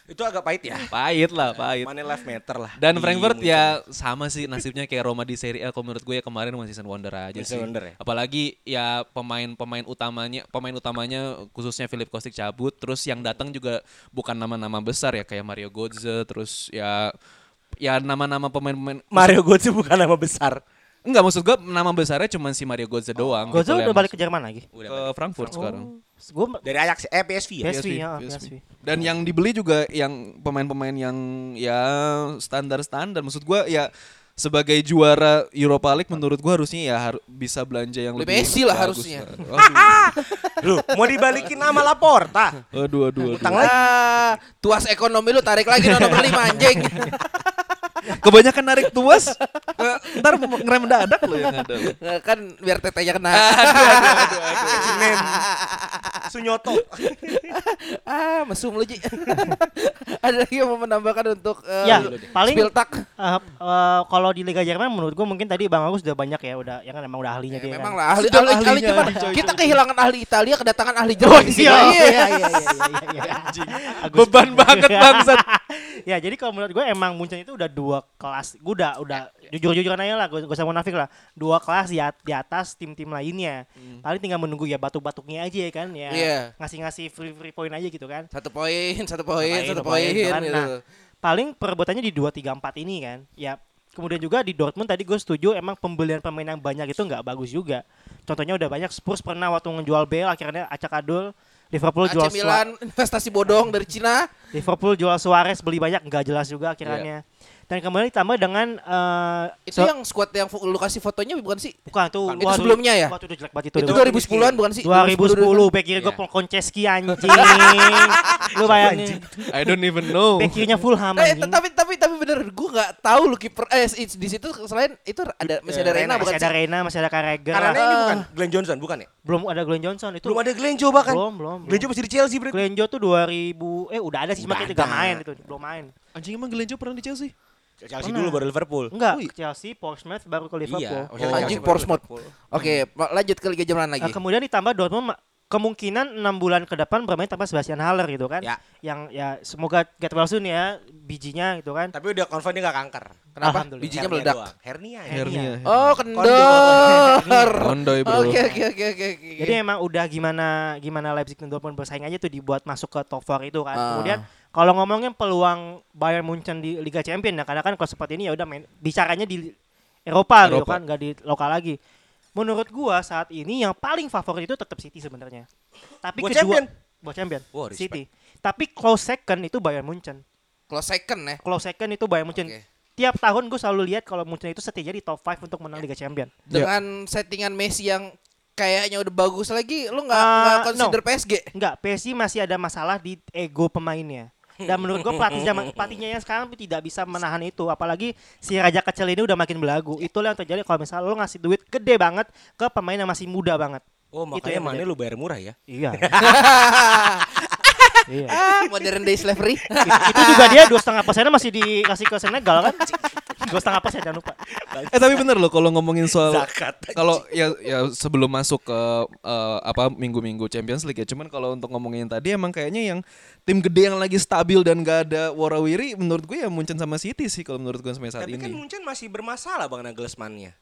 Itu agak pahit ya. pahit lah, pahit. Mane life matter lah. Dan Frankfurt ya sama sih nasibnya kayak Roma di Serie A kalau menurut gue ya kemarin masih season wonder aja One sih. season wonder ya? Apalagi ya pemain-pemain utamanya pemain utamanya khususnya Philip Kostic cabut terus yang datang juga bukan nama-nama besar ya kayak Mario Götze terus ya ya nama-nama pemain-pemain Mario Götze bukan nama besar. Enggak maksud gue nama besarnya cuma si Mario Götze doang. Gozo gitu udah balik ke. Jerman lagi. ke Frankfurt sekarang. Gue Dari Ajax eh PSV ya. PSV ya, PSV. PSV. Dan yang dibeli juga yang pemain-pemain yang ya standar-standar. Maksud gua ya sebagai juara Europa League menurut gua harusnya ya har- bisa belanja yang Lebih Messi lah harusnya. Lu mau dibalikin nama Laporta. Aduh, aduh, Utang aduh. lagi. Ah, tuas ekonomi lu tarik lagi nomor lima anjing. Kebanyakan narik tuas, ntar ngerem dadak lo yang ada. kan biar tetenya kena. Senin. Sunyoto. ah, mesum lu Ji. Ada lagi yang mau menambahkan untuk eh, Ya, paling Spiltak? eh, eh, kalau di Liga Jerman menurut gue mungkin tadi Bang Agus udah banyak ya udah yang kan emang udah ahlinya Ya, dia memang kan. lah ahli ahli, ahli ahli, coy, Kita kehilangan ahli Italia kedatangan ahli Oh Jerman di sini. iya iya iya iya iya iya. Agus. Beban banget bangsat. ya jadi kalau menurut gue emang Munchen itu udah dua kelas gue udah udah jujur-jujuran aja lah gue usah munafik lah dua kelas di, at- di atas tim-tim lainnya paling tinggal menunggu ya batuk-batuknya aja ya kan ya Iya. ngasih-ngasih free free point aja gitu kan Satu poin, satu poin, satu poin, gitu kan. gitu. Nah, paling perebutannya di 2 3 4 ini kan. Ya, kemudian juga di Dortmund tadi gue setuju emang pembelian pemain yang banyak itu nggak bagus juga. Contohnya udah banyak Spurs pernah waktu ngejual Bale akhirnya acak adul. Liverpool jual AC Milan investasi bodong dari Cina. Liverpool jual Suarez beli banyak nggak jelas juga akhirnya. Dan kemudian ditambah dengan eh, Itu so- yang squad yang lu kasih fotonya bukan sih? bukan tuh Itu sebelumnya ya? Waktu itu jelek banget itu. Itu udah. 2010-an bukan sih? 2010 back kiri gue Iya. Konceski anjing. Lu bayangin. I don't even know. Back kirinya Fulham Eh, anjing. tapi tapi tapi bener gue nggak tahu lu kiper eh di di situ selain itu ada masih ada Rena Rena, bukan masih ada sih? Reina, masih ada Carragher. Karena ini bukan Glenn Johnson, bukan ya? belum ada Glenn Johnson itu. Belum ada Glenn Joe bahkan. Belum, belum. Glenn Joe masih di Chelsea, Bro. Glenn Joe tuh 2000 eh udah ada sih cuma kita main itu, belum main. Anjing emang Glenn Joe pernah di Chelsea? Chelsea Pernah. dulu baru Liverpool. Enggak, Oh, iya. Chelsea, Portsmouth baru ke Liverpool. Iya. Oh, anjing Portsmouth. Oke, ma- lanjut ke Liga Jerman Nah, lagi. kemudian ditambah Dortmund kemungkinan enam bulan ke depan bermain tanpa Sebastian Haller gitu kan. Ya. Yang ya semoga get well soon ya bijinya gitu kan. Tapi udah confirm dia gak kanker. Kenapa? Bijinya Hernia meledak. doang. Hernia. ya. Hernia. Oh, kendor. Kondoy bro. Oke, oke, oke, oke. oke. Jadi emang udah gimana gimana Leipzig dan Dortmund bersaing aja tuh dibuat masuk ke top 4 itu kan. Ah. Kemudian kalau ngomongin peluang Bayern Munchen di Liga Champions ya karena kan kalau seperti ini ya udah main bicaranya di Eropa, gitu Eropa. kan, nggak di lokal lagi. Menurut gua saat ini yang paling favorit itu tetap City sebenarnya. Tapi Buat kedua champion? buat champion respect. City. Tapi close second itu Bayern Munchen. Close second ya. Close second itu Bayern Munchen. Oke. Tiap tahun gue selalu lihat kalau Munchen itu setidaknya di top 5 untuk menang Liga Champion. Dengan settingan Messi yang kayaknya udah bagus lagi, lu nggak Ah, nggak no. consider PSG? Enggak, PSG masih ada masalah di ego pemainnya. Dan menurut gue pelatih zaman pelatihnya yang sekarang tidak bisa menahan itu. Apalagi si raja kecil ini udah makin belagu. Itulah yang terjadi kalau misalnya lo ngasih duit gede banget ke pemain yang masih muda banget. Oh, Itu makanya mana lu bayar murah ya? Iya. iya. ah, modern day slavery. It- itu juga dia dua setengah persennya masih dikasih ke Senegal kan? Dua setengah persen jangan lupa. Eh tapi bener loh kalau ngomongin soal kalau ya ya sebelum masuk ke eh, apa minggu-minggu Champions League ya cuman kalau untuk ngomongin tadi emang kayaknya yang tim gede yang lagi stabil dan gak ada warawiri menurut gue ya Munchen sama City sih kalau menurut gue sampai saat Tapi kan ini. Munchen masih bermasalah Bang Nagelsmann-nya.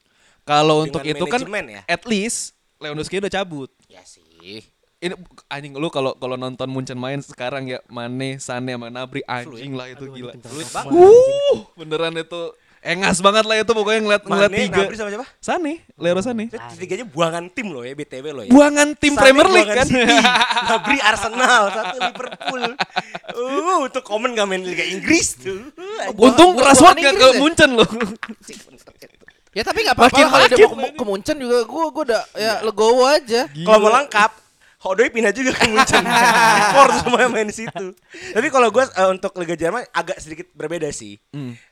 Kalau untuk itu kan ya. at least Lewandowski udah cabut. Ya sih. Ini anjing lu kalau kalau nonton Munchen main sekarang ya Mane, Sane sama Nabri anjing lah itu gila. Fluid banget. Uh, beneran itu engas banget lah itu pokoknya ngeliat ngeliat Mane, tiga. Nabri sama siapa? Sane, Leroy Sane. Itu Tiganya buangan tim loh ya BTW loh ya. Buangan tim Sane Premier League kan. City, Nabri Arsenal, satu Liverpool. Uh, untuk komen gak main Liga Inggris tuh. Uh, Untung Rashford gak ke ya? Munchen loh. Ya tapi nggak apa-apa kalau dia mau ke, ke Munchen juga gue gue udah ya legowo aja. Kalau mau lengkap, Hodoi pindah juga ke Munchen. Tuh semuanya main di situ. Tapi kalau gue eh, untuk Liga Jerman agak sedikit berbeda sih.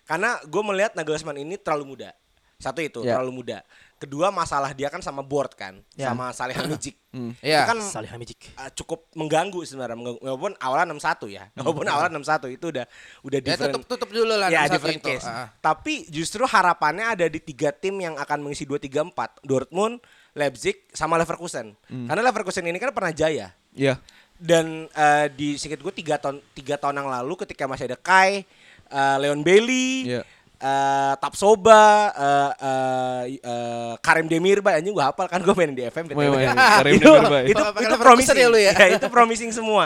Karena gue melihat Nagelsmann ini terlalu muda. Satu itu Ya. terlalu muda. Kedua masalah dia kan sama board kan, Ya. sama Salihamidzic. Iya. Itu kan Salihamidzic. eh, cukup mengganggu sebenarnya mengganggu. walaupun awalnya 61 ya. Walaupun awalnya 61 itu udah udah Ya different. tutup tutup dulu lah Ya different itu. case. Ah. Tapi justru harapannya ada di tiga tim yang akan mengisi 2 3 4, Dortmund, Leipzig sama Leverkusen. Karena Leverkusen ini kan pernah jaya. Iya. Dan eh, di sedikit gue tiga tahun tiga tahun yang lalu ketika masih ada Kai, eh, Leon Bailey, Iya. eh, Tapsoba, eh, eh, eh, Karim Demirba, anjing gue hafal kan gue main di FM. BTW. Karim itu, Demirbay. itu, Pakai itu Leverkusen promising ya lu ya? itu promising semua.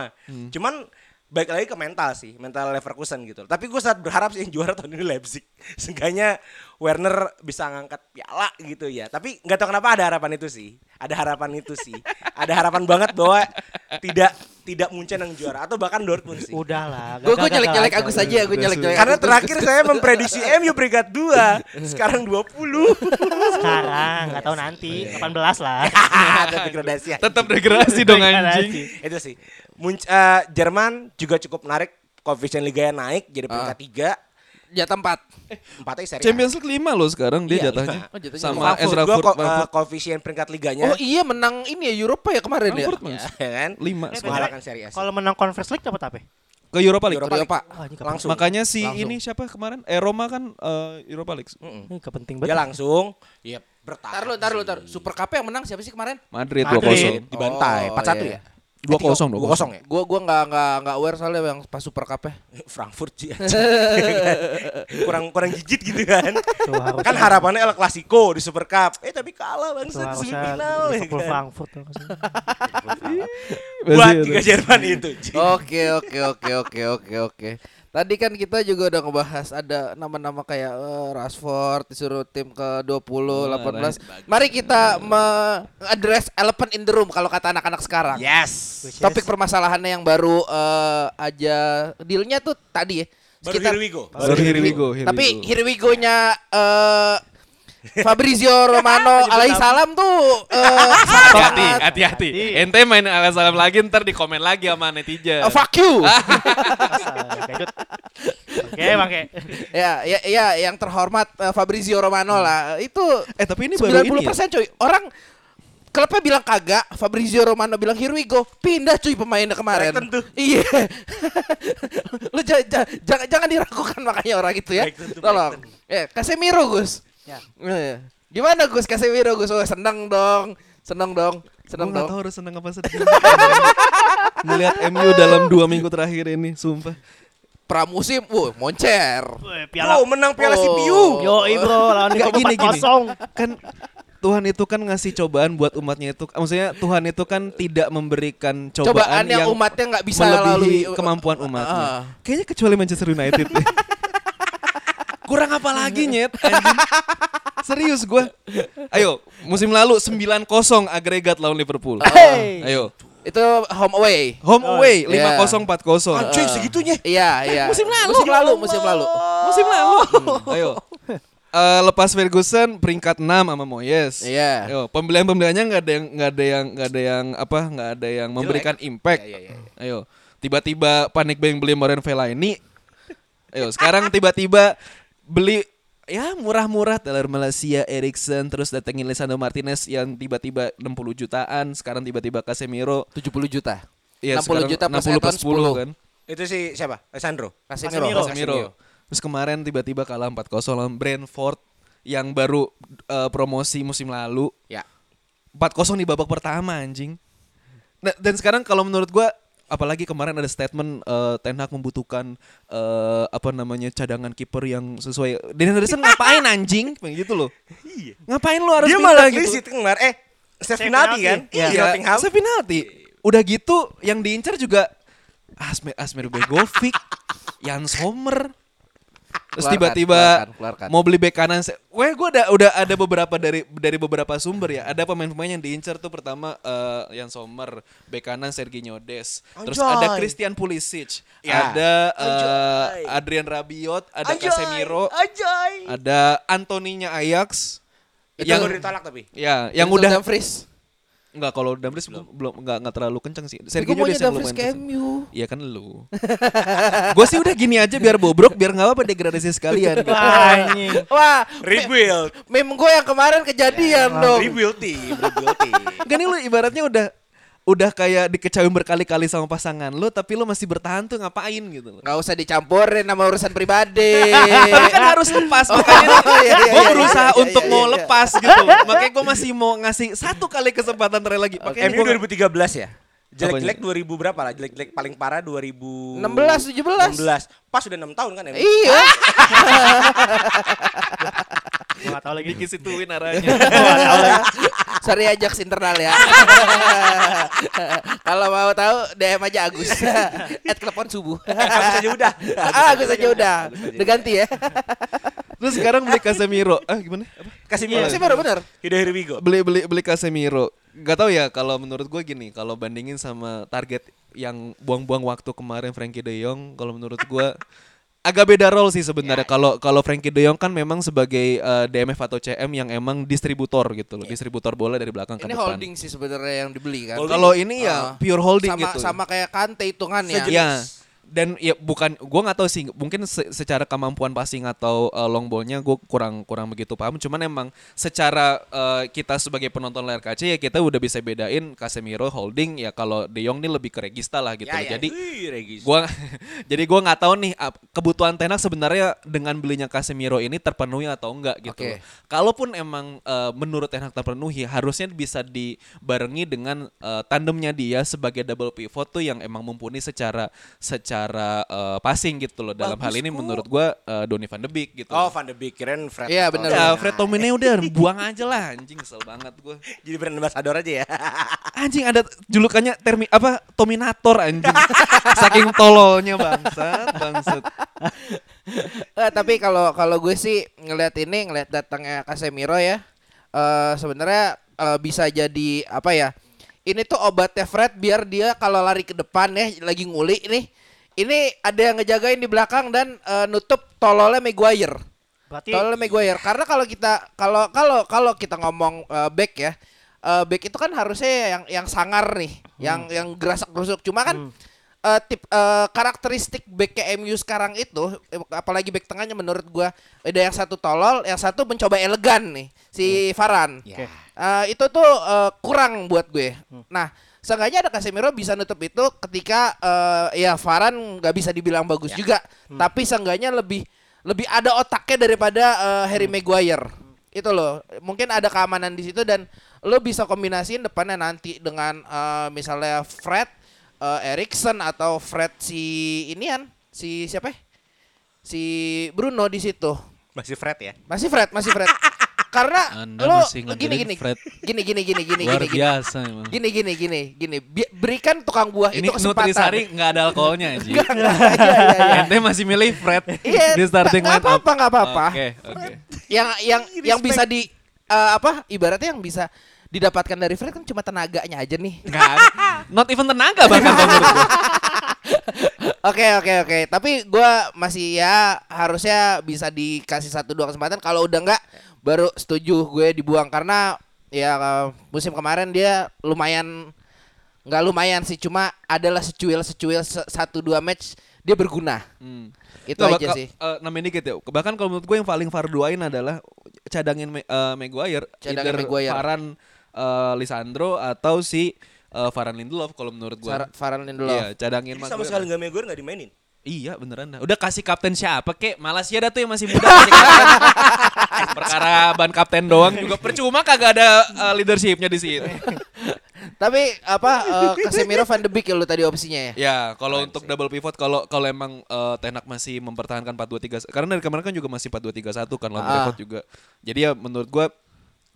Cuman baik lagi ke mental sih, mental Leverkusen gitu. Tapi gue sangat berharap sih yang juara tahun ini Leipzig. Seenggaknya Werner bisa ngangkat piala gitu ya. Tapi nggak tahu kenapa ada harapan itu sih. Ada harapan itu sih. Ada harapan banget bahwa tidak tidak Munchen yang juara atau bahkan Dortmund sih. Udahlah. Gue gue gagal-gagal nyelek nyelek aja. Agus aja, gue nyelek nyelek. Karena terakhir saya memprediksi MU peringkat 2, sekarang 20. Sekarang nggak tahu nanti 18 lah. Ada degradasi. Tetap degradasi dong anjing. itu sih. Munch, eh, Jerman juga cukup menarik. Koefisien liganya naik jadi peringkat tiga. jatah empat. Empatnya seri. Champions League 5 loh sekarang dia Iya, jatahnya. lima. Oh, jatahnya Sama Frankfurt Ezra Furt. ko- eh, Frankfurt. koefisien peringkat liganya. Oh iya menang ini ya Eropa ya kemarin ya. Frankfurt, Ya, kan? 5 Eh, sekarang. Mengalahkan seri A. Kalau menang Conference League dapat apa? Ke Europa League. Europa League. Eropa. Wah, ini kepenting. Langsung. Makanya si Langsung. ini siapa kemarin? Eh Roma kan eh, Europa League. Mm-mm. Ini kepenting Dia banget. langsung. Iya, bertahan. Tar lu, tar lu, tar. Super Cup yang menang siapa sih kemarin? Madrid Madrid. 2-0. Dibantai. Oh, 4-1 iya. ya? 2-0 dong. 2-0 ya? Gue gua nggak nggak nggak aware soalnya yang pas Super Cup ya. Frankfurt sih. kurang kurang jijit gitu kan. Tuh, harusnya- kan harapannya El Clasico di Super Cup. Eh tapi kalah bang Tuh, di semifinal ya kan. Frankfurt tuh. Buat tiga Jerman itu. Oke oke oke oke oke oke. Tadi kan kita juga udah ngebahas ada nama-nama kayak eh, Rashford disuruh tim ke 20 18. Mari kita me-address elephant in the room kalau kata anak-anak sekarang. Yes. Which is- Topik permasalahannya yang baru eh, aja dealnya tuh tadi ya. Baru here we go. Baru here we go, here we Tapi here we go-nya eh, Fabrizio Romano alaihi salam tuh eh, Hati-hati, hati-hati. Ente main ala salam lagi ntar di komen lagi sama netizen. Eh, fuck you. Oke. Oke, pakai. ya, ya, ya, yang terhormat eh, Fabrizio Romano lah. Itu Eh tapi ini baru 90% ini ya. cuy. Orang klubnya bilang kagak, Fabrizio Romano bilang here we go. Pindah cuy pemainnya kemarin. Tuh. Iya. Lu ja- ja- jangan jangan diragukan makanya orang itu ya. Tolong. Eh, Casemiro Gus. Ya. Eh, Gimana Gus Casemiro Gus? Oh, seneng dong. Seneng dong. Seneng gak dong. tahu harus seneng apa sedih. Melihat MU dalam dua minggu terakhir ini, sumpah. Pramusim, wuh, moncer. Piala. Oh, menang piala Oh. CPU. Yo, bro, lawan Liverpool gini, gini. 4-0. Kan Tuhan itu kan ngasih cobaan buat umatnya itu. Maksudnya Tuhan itu kan tidak memberikan cobaan, Cobaan yang, umatnya nggak bisa melebihi lalui kemampuan umatnya. Ah. Kayaknya kecuali Manchester United. Kurang apa lagi nyet? Serius gue. Ayo, musim lalu 9-0 agregat lawan Liverpool. Hey. Ayo, Itu home away. home away Iya. 5-0 4-0. Anjing segitunya. Iya, iya. musim lalu. Musim lalu, musim lalu. Musim lalu. Ayo. Eh, lepas Ferguson peringkat 6 sama Moyes. Iya. Ayo, pembelian-pembeliannya nggak ada yang nggak ada yang nggak ada yang apa nggak ada yang memberikan impact. Iya, iya, iya. Ayo, tiba-tiba panik buying beli Moren Fellaini. Ayo, sekarang tiba-tiba beli ya murah-murah Taylor Malaysia, Erikson, terus datengin Lisandro Martinez yang tiba-tiba 60 jutaan, sekarang tiba-tiba Casemiro. 70 juta. Iya, 60 sekarang juta plus 60 add-on 10 kan. Itu si siapa? Sandro. Casemiro. Casemiro. Casemiro. Terus kemarin tiba-tiba kalah 4-0 lawan Brentford yang baru eh, promosi musim lalu. Ya. 4-0 di babak pertama anjing. Nah, dan sekarang kalau menurut gua apalagi kemarin ada statement eh, Ten Hag membutuhkan eh, apa namanya cadangan kiper yang sesuai. Dean Henderson ngapain anjing? Kayak gitu loh. Iya. Ngapain lu harus Dia malah gitu? di situ kemarin. Eh, save penalti kan? Iya. Di Nottingham. Save penalti. Udah gitu yang diincar juga Asmir Asmir Begovic, Jan Sommer. Terus tiba-tiba mau beli bek kanan. Weh, gue udah udah ada beberapa dari dari beberapa sumber ya. Ada pemain-pemain yang diincar tuh pertama eh, Jan Sommer, bek kanan Serginho Des. Terus ada Christian Pulisic, Ya. ada Anjay. Adrian Rabiot, ada Anjay, Casemiro, Anjay. ada Antoninya Ajax. Itu yang baru ditolak tapi. ya, yang udah Dumfries. Enggak kalau Dumfries belum belum enggak enggak terlalu kencang sih. Gue Sergio yang Dumfries ke. MU. Iya kan lu. gue sih udah gini aja biar bobrok biar nggak apa-apa degradasi sekalian. gitu. Anjing. Wah, Rebuild. meme gue yang kemarin kejadian dong. Rebuild team, rebuild team. Enggak nih lu ibaratnya udah udah kayak dikecawin berkali-kali sama pasangan lu tapi lu masih bertahan tuh ngapain gitu loh. Nggak usah dicampurin sama urusan pribadi. Tapi kan harus lepas makanya Oh, iya, iya, gue iya, berusaha iya, iya, untuk iya, mau iya. lepas gitu. Makanya gue masih mau ngasih satu kali kesempatan terakhir lagi. Makanya MU gua- 2013 ya? Jelek-jelek Apanya? 2000 berapa lah? Jelek-jelek paling parah 2000 16, 17. 16. Pas udah 6 tahun kan MU? Iya. Gua nggak tahu lagi. dikisituin arahnya. Gua nggak tahu lagi. Sorry ajak internal ya. Kalau mau tahu DM aja Agus. At telepon subuh. Agus aja udah. ah, Agus aja udah. Udah ganti ya. Terus sekarang beli Casemiro. Ah gimana? Apa? Kasih Iya, yeah. sih baru bener. Udah here we go. beli beli beli Casemiro Gak tau ya kalau menurut gue gini kalau bandingin sama target yang buang-buang waktu kemarin Frankie De Jong kalau menurut gue agak beda role sih sebenarnya kalau kalau Frankie De Jong kan memang sebagai eh, DMF atau CM yang emang distributor gitu loh distributor bola dari belakang ke Ini depan holding sih sebenarnya yang dibeli kan. Kalau ini Ah. ya pure holding sama, gitu Sama kayak Kante hitungannya. Sejenis. ya dan ya bukan gua nggak tahu sih mungkin se- secara kemampuan passing atau uh, long ballnya gue kurang kurang begitu paham cuman emang secara uh, kita sebagai penonton layar kaca ya kita udah bisa bedain Casemiro holding ya kalau De Jong nih lebih ke regista lah gitu Ya, ya. jadi gua jadi gua nggak tahu nih kebutuhan Tenak sebenarnya dengan belinya Casemiro ini terpenuhi atau enggak gitu loh. Kalaupun emang uh, menurut Tenak terpenuhi harusnya bisa dibarengi dengan uh, tandemnya dia sebagai double pivot tuh yang emang mumpuni secara secara uh, passing gitu loh. Dalam hal ini menurut gua uh, Donny van de Beek gitu. Oh, Van de Beek keren Fred. Iya, bener. Ya, Fred Tomine udah buang aja lah anjing kesel banget gua. Jadi brand ambassador aja ya. Anjing ada julukannya termi apa Tominator anjing. Saking tololnya bangsat, bangsat. Eh, tapi kalau kalau gue sih ngelihat ini ngelihat datangnya Casemiro ya eh sebenarnya eh, bisa jadi apa ya ini tuh obatnya Fred biar dia kalau lari ke depan ya lagi nguli nih ini ada yang ngejagain di belakang dan eh, nutup tololnya Maguire. Berarti tololnya Maguire. Karena kalau kita kalau kalau kalau kita ngomong eh, back ya eh, back itu kan harusnya yang yang sangar nih yang yang gerasak gerusuk cuma kan eh, tip eh, karakteristik back ke MU sekarang itu apalagi back tengahnya menurut gua ada yang satu tolol, yang satu mencoba elegan nih si Varan. Ya. Eh, itu tuh eh, kurang buat gue. Nah, seenggaknya ada Casemiro bisa nutup itu ketika eh, ya Varan nggak bisa dibilang bagus juga, tapi seenggaknya lebih lebih ada otaknya daripada eh, Harry Maguire. Itu loh, mungkin ada keamanan di situ dan lo bisa kombinasiin depannya nanti dengan eh, misalnya Fred, eh, Erikson atau Fred si inian, si siapa? ya? Si Bruno di situ. Masih Fred ya. Masih Fred, masih Fred. Karena Anda lo masih gini gini, Fred. gini gini gini gini Luar gini gini biasa emang. gini gini gini gini Bi- berikan tukang buah Ini itu kesempatan. Nutrisari nggak ada alkoholnya Ji. Iya, iya, iya. Ente masih milih Fred Iya, di starting nggak line up. apa-apa, nggak apa-apa. Oke, oke. Yang yang yang bisa di eh, apa? Ibaratnya yang bisa didapatkan dari Fred kan cuma tenaganya aja nih. Nggak. Not even tenaga bahkan. Oke oke oke. Tapi gua masih ya harusnya bisa dikasih satu dua kesempatan. Kalau udah nggak, baru setuju gue dibuang karena ya musim kemarin dia lumayan nggak lumayan sih. Cuma adalah secuil secuil se- satu dua match dia berguna. Hmm. Itu Nggak, aja bakal- sih. eh, nambahin dikit ya. Bahkan kalau menurut gue yang paling fardu ain adalah cadangin Ma- eh, Maguire, Cadangin Maguire. Varane, eh, Lisandro atau si eh, Varane Lindelof kalau menurut gue. Sar- Varane Lindelof. Iya, cadangin Jadi sama sekali nggak Maguire nggak dimainin. Iya beneran dah. Udah kasih kapten siapa kek? Malaysia dah tuh yang masih muda kasih kapten. Perkara ban kapten doang juga percuma kagak ada eh, leadershipnya di situ. Tapi apa eh, Casemiro Van de Beek ya lu tadi opsinya ya? Ya, kalau untuk double pivot kalau kalau emang eh, Ten Hag masih mempertahankan 4-2-3 karena dari kemarin kan juga masih 4-2-3-1 kan lawan Ah. Brentford juga. Jadi ya menurut gua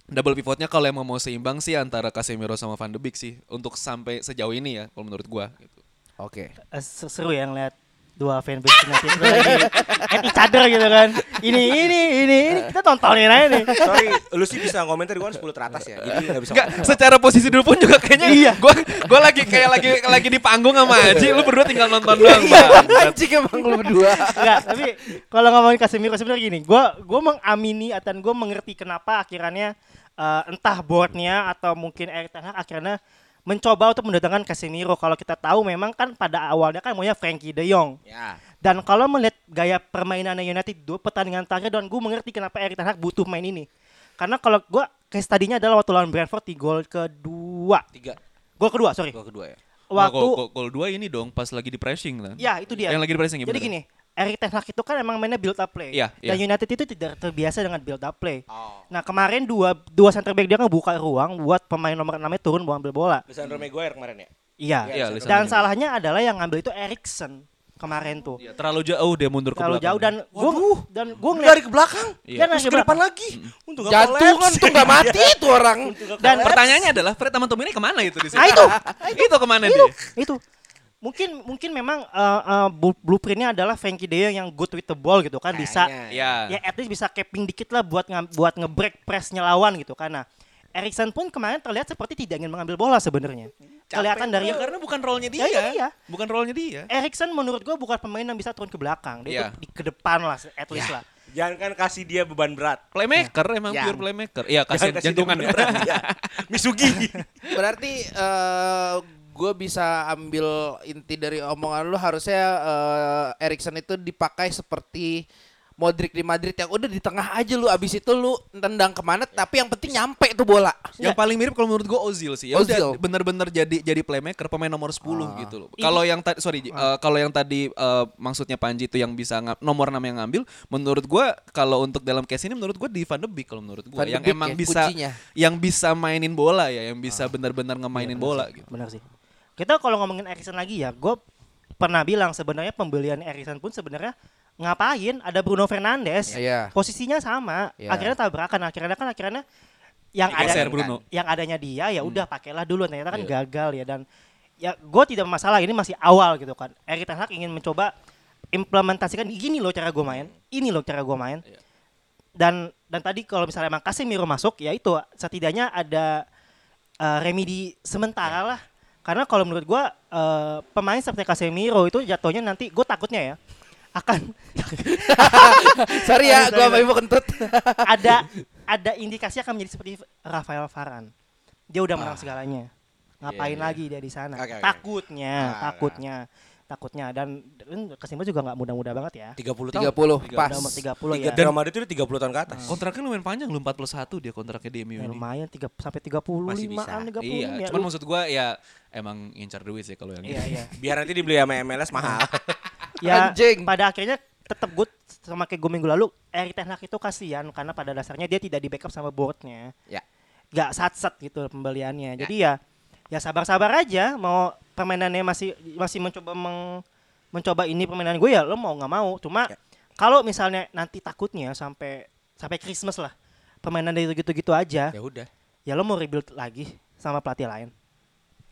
double pivotnya kalau emang mau seimbang sih antara Casemiro sama Van de Beek sih untuk sampai sejauh ini ya kalau menurut gua gitu. Oke. Eh, se- seru ya ngeliat dua fanbase tim tuh lagi at each other gitu kan. Ini ini ini ini kita tontonin aja nih. Sorry, lu sih bisa komentar gua kan 10 teratas ya. Jadi nggak bisa. Enggak, secara posisi dulu pun juga kayaknya iya. Gua gua lagi kayak lagi lagi di panggung sama Aji, lu berdua tinggal nonton doang, Bang. Anjing emang lu berdua. Enggak, tapi kalau ngomongin Casemiro sebenarnya gini, gua gua mengamini dan gua mengerti kenapa akhirnya eh, entah boardnya atau mungkin Erik Ten Hag akhirnya mencoba untuk mendatangkan Casemiro. Kalau kita tahu memang kan pada awalnya kan maunya Frankie De Jong. Ya. Dan kalau melihat gaya permainannya United dua pertandingan terakhir dan gue mengerti kenapa Erik Ten Hag butuh main ini. Karena kalau gue case tadinya adalah waktu lawan Brentford di gol kedua. Tiga. Gol kedua, sorry. Gol kedua ya. Waktu Gol- gol- gol dua ini dong pas lagi di pressing kan. ya itu dia. Yang lagi di pressing ya Jadi bener. gini, Erik Ten Hag itu kan emang mainnya build up play. Iya, Dan. United itu tidak terbiasa dengan build up play. Oh. Nah, kemarin dua dua center back dia kan buka ruang buat pemain nomor 6 turun buat ambil bola. Lisandro Maguire kemarin ya. Iya. Iya, Lisandro Dan salahnya adalah yang ngambil itu Erikson kemarin tuh. Iya, terlalu jauh dia mundur ke Terlalu belakang. jauh dan gue dan gue Dari ngeliat ke belakang. Iya. dari ke depan belakang. lagi. Untung nggak Jantungan collapse. tuh nggak mati itu orang. Dan Pertanyaannya adalah Fred sama Tomini ke mana itu di sini? Ah, itu. itu ke mana itu dia? itu mungkin mungkin memang uh, uh, blu- blueprintnya adalah Frankie De Jong yang good with the ball gitu kan bisa Kayaknya. Ya. ya at least bisa capping dikit lah buat ngam- buat ngebreak pressnya lawan gitu karena Erikson pun kemarin terlihat seperti tidak ingin mengambil bola sebenarnya kelihatan dari Ya, karena bukan role-nya dia. Ya, iya, iya. Bukan role-nya dia. Erikson menurut gua bukan pemain yang bisa turun ke belakang dia Iya. tuh di ke depan lah at least lah Jangan kan kasih dia beban berat. Playmaker emang Ya. pure playmaker. Iya, kasih Jangan jantungan ya. berat. Ya. Misugi. Berarti eh gue bisa ambil inti dari omongan lu harusnya eh, Erikson itu dipakai seperti Modric di Madrid yang udah di tengah aja lu abis itu lu tendang ke mana tapi yang penting nyampe tuh bola. Yang paling mirip kalau menurut gue Ozil sih. Ya Ozil. udah bener-bener jadi jadi playmaker pemain nomor 10 gitu loh. Kalau yang tadi sorry eh, kalau yang tadi eh, maksudnya Panji itu yang bisa nomor 6 yang ngambil menurut gua kalau untuk dalam case ini menurut gua di Van de Beek kalau menurut de yang Beek emang ya, bisa kuncinya. yang bisa mainin bola ya, yang bisa benar-benar ngemainin bola gitu. benar sih kita kalau ngomongin Erikson lagi ya gue pernah bilang sebenarnya pembelian Erikson pun sebenarnya ngapain? Ada Bruno Fernandes. Iya. posisinya sama. Iya. akhirnya tabrakan. Akhirnya kan akhirnya yang ada Bruno. yang adanya dia ya udah pakailah dulu. Ternyata kan Iya. gagal ya. Dan ya gue tidak masalah. Ini masih awal gitu kan. Erik Ten Hag ingin mencoba implementasikan gini loh cara gue main. Ini loh cara gue main. Iya. dan dan tadi kalau misalnya emang Casemiro masuk ya itu setidaknya ada eh, remedi sementara lah karena kalau menurut gue eh, pemain seperti Casemiro itu jatuhnya nanti gue takutnya ya akan Sorry ya, gue ibu kentut. ada ada indikasi akan menjadi seperti Rafael Varane. Dia udah menang segalanya. Ngapain Iya, iya. lagi dia di sana? Oke, oke. Takutnya, Ah, takutnya. Takutnya dan, dan Casemiro juga nggak muda-muda banget ya. 30 tahun. 30 pas. Udah umur 30 Tiga ya. Real Madrid itu 30 tahun ke atas. Kontraknya lumayan panjang lu 41 dia kontraknya di MU Ya, ini. lumayan 3 sampai 35 Masih bisa. an 30 Iya, ya. cuman Lu- maksud gua ya emang ngincar duit sih kalau yang Iya, ini. iya. Biar nanti dibeli sama MLS mahal. ya Anjing. pada akhirnya tetap good sama kayak gue minggu lalu Erik Ten Hag itu kasihan karena pada dasarnya dia tidak di backup sama boardnya Ya. nggak sat-sat gitu pembeliannya jadi ya ya sabar-sabar aja mau permainannya masih masih mencoba meng- mencoba ini permainan gue ya lo mau nggak mau cuma Ya. kalau misalnya nanti takutnya sampai sampai Christmas lah permainan dari gitu-gitu aja ya udah. ya lo mau rebuild lagi sama pelatih lain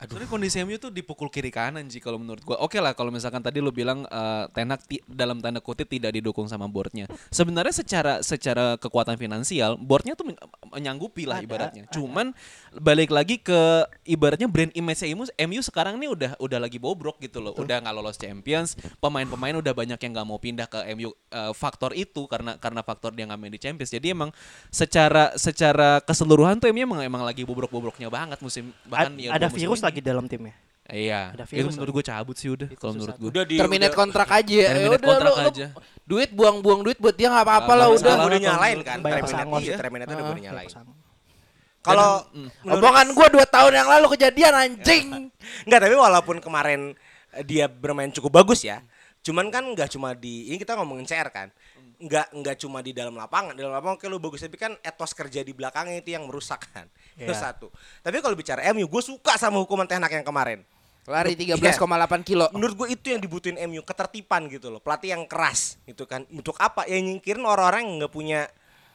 Sebenarnya kondisi MU tuh dipukul kiri kanan sih kalau menurut gua. Oke lah kalau misalkan tadi lu bilang eh, Ten Hag ti- dalam tanda kutip tidak didukung sama boardnya. Sebenarnya secara secara kekuatan finansial boardnya tuh men- menyanggupi lah Ada, ibaratnya. ada. Cuman balik lagi ke ibaratnya brand image MU, MU sekarang nih udah udah lagi bobrok gitu loh. Udah nggak lolos Champions, pemain-pemain udah banyak yang nggak mau pindah ke MU. Eh, faktor itu karena karena faktor dia nggak main di Champions. Jadi emang secara secara keseluruhan tuh MU emang emang lagi bobrok-bobroknya banget musim bahkan A- ya ada virus ini. Lagi dalam timnya Iya. Ada Itu menurut gue cabut sih udah kalau menurut gue. Udah di Terminate udah- kontrak aja. Ya Terminate udah, kontrak lu- lu aja. Duit buang-buang duit buat dia nggak apa-apa lah udah. udah nyalain kan. Terminate pesangon. iya, Terminate udah Ah. udah nyalain. Kalau Hmm. Omongan gua 2 tahun yang lalu kejadian anjing. Enggak, tapi walaupun kemarin dia bermain cukup bagus ya. Cuman kan nggak cuma di ini kita ngomongin CR kan. Nggak nggak cuma di dalam lapangan. Di dalam lapangan oke lu bagus tapi kan etos kerja di belakangnya itu yang merusak kan. Itu Iya. satu. Tapi kalau bicara MU, gue suka sama hukuman Ten Hag yang kemarin. Lari 13,8 kilo. Menurut gue itu yang dibutuhin MU, ketertiban gitu loh. Pelatih yang keras gitu kan. Untuk apa? Ya nyingkirin orang-orang yang nggak punya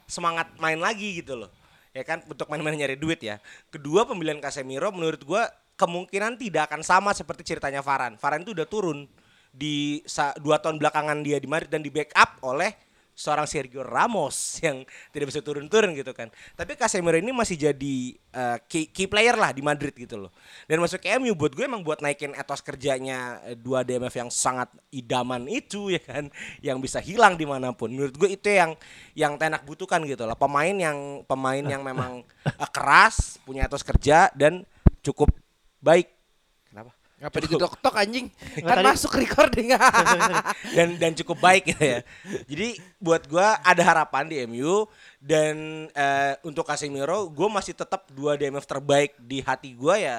semangat main lagi gitu loh. Ya kan untuk main-main nyari duit ya. Kedua pembelian Casemiro menurut gue kemungkinan tidak akan sama seperti ceritanya Varane. Varane itu udah turun di dua tahun belakangan dia di Madrid dan di backup oleh seorang Sergio Ramos yang tidak bisa turun-turun gitu kan. Tapi Casemiro ini masih jadi uh, key, key player lah di Madrid gitu loh. Dan masuk ke MU buat gue emang buat naikin etos kerjanya eh, dua DMF yang sangat idaman itu ya kan, yang bisa hilang di mana pun. Menurut gue itu yang yang tenak butuhkan gitu lah. Pemain yang pemain yang memang eh, keras, punya etos kerja dan cukup baik. Apa digetok-tok anjing? Kan tadi- masuk recording. dan dan cukup baik gitu ya. Jadi buat gua ada harapan di MU dan eh, untuk Casemiro gue masih tetap dua DMF terbaik di hati gua ya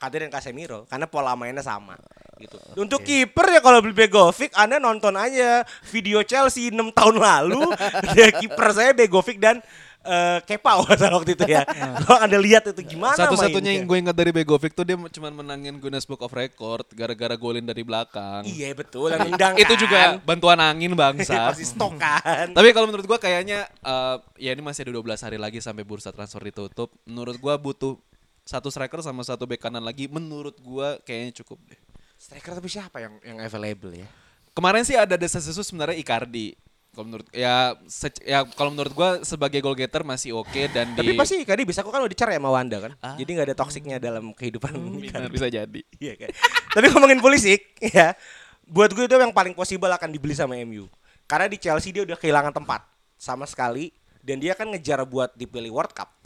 Kadir dan Casemiro karena pola mainnya sama gitu. Untuk kiper ya kalau beli Begovic Anda nonton aja video Chelsea 6 tahun lalu dia kiper saya Begovic dan eh, Kepa waktu itu ya. Kalau Anda lihat itu gimana Satu-satunya yang gue ingat dari Begovic tuh dia cuma menangin Guinness Book of Record gara-gara golin dari belakang. Iya betul yang nendang Itu kan. juga bantuan angin bangsa. pasti stok kan. Tapi kalau menurut gua kayaknya eh, ya ini masih ada 12 hari lagi sampai bursa transfer ditutup. Menurut gua butuh satu striker sama satu bek kanan lagi. Menurut gua kayaknya cukup deh. Striker tapi siapa yang yang available ya? Kemarin sih ada desas-desus sebenarnya Icardi. Kalau menurut ya ya kalau menurut gua sebagai goal getter masih oke dan di Tapi pasti Icardi bisa kok kan udah dicerai sama Wanda kan. Ah. Jadi nggak ada toksiknya dalam kehidupan Benar, Icardi. bisa jadi. Iya kan. Tapi ngomongin Pulisic ya. Buat gue itu yang paling possible akan dibeli sama MU. Karena di Chelsea dia udah kehilangan tempat sama sekali dan dia kan ngejar buat dipilih World Cup.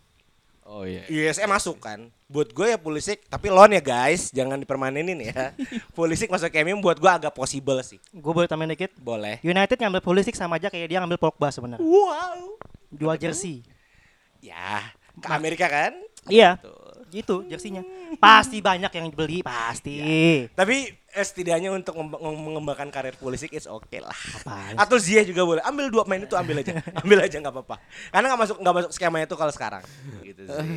Oh iya. ISM masuk kan. Buat gue ya Pulisic tapi loan ya guys, jangan dipermanenin ya. Pulisic masuk ke MU buat gue agak possible sih. gue boleh tambahin dikit Boleh. United ngambil Pulisic sama aja kayak dia ngambil Pogba sebenarnya Wow. jual jersey Ya, ke Amerika kan? iya itu jersinya pasti banyak yang beli pasti Tapi eh, setidaknya untuk mengembangkan karir Pulisic is oke lah. Apaan Atau Ziyech juga boleh. Ambil dua main itu ambil aja. ambil aja nggak apa-apa. Karena nggak masuk nggak masuk skemanya itu kalau sekarang. Gitu sih.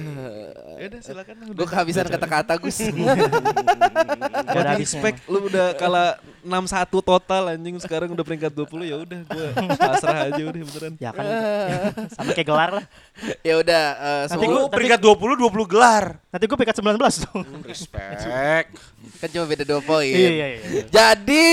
Ya udah silakan. Gue kehabisan kata-kata Gus. Gak ada Spek lu udah kalah 6-1 total anjing sekarang udah peringkat 20 ya udah gua pasrah aja udah beneran. ya kan sama kayak gelar lah ya udah eh, Nanti gua- semua peringkat 20 20 gelar. nanti gue peringkat 19 dong Respect. Kan cuma beda 2 poin. iya iya iya Jadi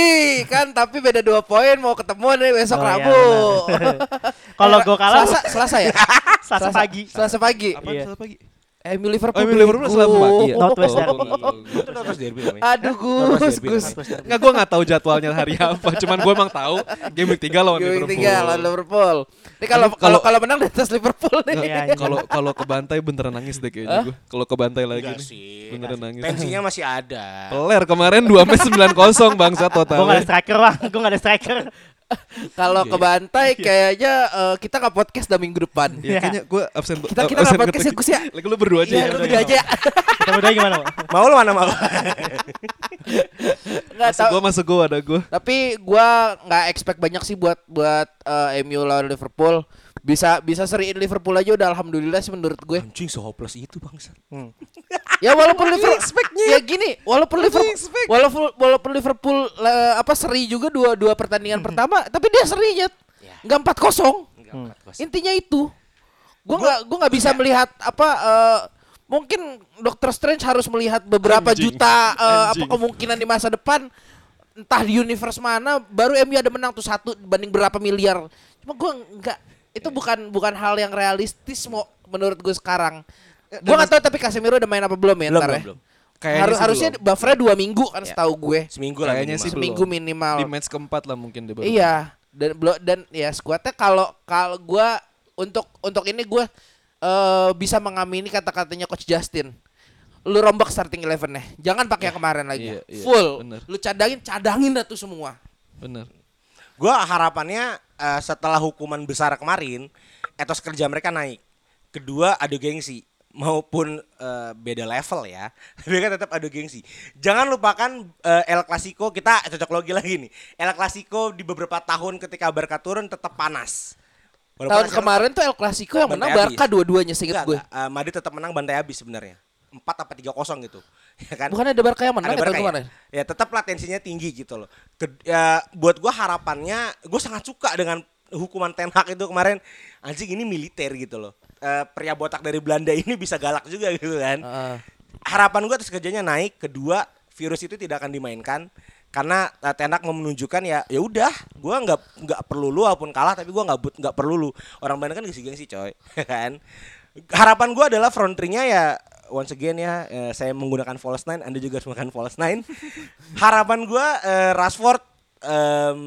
kan tapi beda 2 poin mau ketemu nih besok Oh, iya, Rabu. benar. kalau gue kalah Selasa Selasa ya? Selasa pagi Selasa pagi. Apa Iya. salah pagi? MU Liverpool. Oh, MU Liverpool bego. Selasa pagi ya? Northwest Derby. Itu Northwest Derby namanya. Aduh Gus, Gus. namanya. Nggak, gue nggak tahu jadwalnya hari apa. Cuman gue emang tahu game week 3 lawan Game week Liverpool. tiga lawan Liverpool. Ini kalau kalau kalau- menang di atas Liverpool nih. Iya, iya. Kalau kalau ke bantai beneran nangis deh kayaknya gue. Kalau ke bantai lagi Enggak nih. Beneran nangis. Tensinya masih ada. Peler kemarin 2 match 9-0 bangsa total. gak ada striker bang, gue gak ada striker. Kalau ke Bantai kayaknya eh, kita nggak podcast dah minggu depan. Ya, kayaknya gue absen Kita- eh, kita nggak podcast ya. Gus, ya? Lagi lu berdua aja Iya, ya. lu berdua aja. Kita berdua gimana? Mau lu mana mau? Nggak tahu. gue masuk gue ada gue. Tapi gua nggak expect banyak sih buat buat eh, MU lawan Liverpool. Bisa bisa seriin Liverpool aja udah alhamdulillah sih menurut gue. Anjing sehopeless itu bangsa. Ya walaupun Liverpool ya gini, walaupun Liverpool walaupun walaupun Liverpool eh, apa seri juga dua dua pertandingan pertama, tapi dia serinya nggak empat kosong. Intinya itu. Gua nggak gua nggak bisa melihat apa eh, mungkin Doctor Strange harus melihat beberapa Anjing. juta apa Anjing. kemungkinan di masa depan entah di universe mana baru MU ada menang tuh satu dibanding berapa miliar. Cuma gua nggak itu bukan bukan hal yang realistis mau menurut gue sekarang. Gua nggak tahu tapi Casemiro udah main apa belum ya Belum, ntar belum, ya? belum. Kayaknya Harus harusnya belum. buffernya dua minggu kan setahu gue. Seminggu lah Kayaknya minimal. sih Seminggu belum. minimal. Di match keempat lah mungkin dia baru. Iya dan belum dan ya skuadnya kalau kalau gua untuk untuk ini gua eh, bisa mengamini kata-katanya coach Justin. Lu rombak starting eleven nya Jangan pakai yang kemarin lagi. Iya, iya, Full. bener. Lu cadangin, cadangin dah tuh semua. Bener. Gua harapannya eh, setelah hukuman besar kemarin, etos kerja mereka naik. Kedua adu gengsi maupun eh, beda level ya. Tapi kan tetap adu gengsi. Jangan lupakan eh, El Clasico kita cocok logi lagi nih. El Clasico di beberapa tahun ketika Barca turun tetap panas. Walaupun Tahun kemarin tuh El Clasico yang menang. Barca dua-duanya Enggak, gue. enggak. Eh, Madrid tetap menang bantai habis sebenarnya. 4 apa 3 kosong gitu. Ya kan? Bukan ada Barca yang menang ada ya kemarin. ya. ya tetap latensinya tinggi gitu loh. Ke- ya, buat gua harapannya, gue sangat suka dengan hukuman Ten Hag itu kemarin. Anjing ini militer gitu loh. Eh, pria botak dari Belanda ini bisa galak juga gitu kan. Heeh. Harapan gua atas kerjanya naik. Kedua, virus itu tidak akan dimainkan karena eh, Ten Hag mau menunjukkan ya ya udah gua nggak nggak perlu lu walaupun kalah tapi gua nggak but nggak perlu lu orang Belanda kan gengsi-gengsi coy kan harapan gua adalah front three-nya ya once again ya eh, saya menggunakan false nine Anda juga harus menggunakan false nine. Harapan gua eh, Rashford em,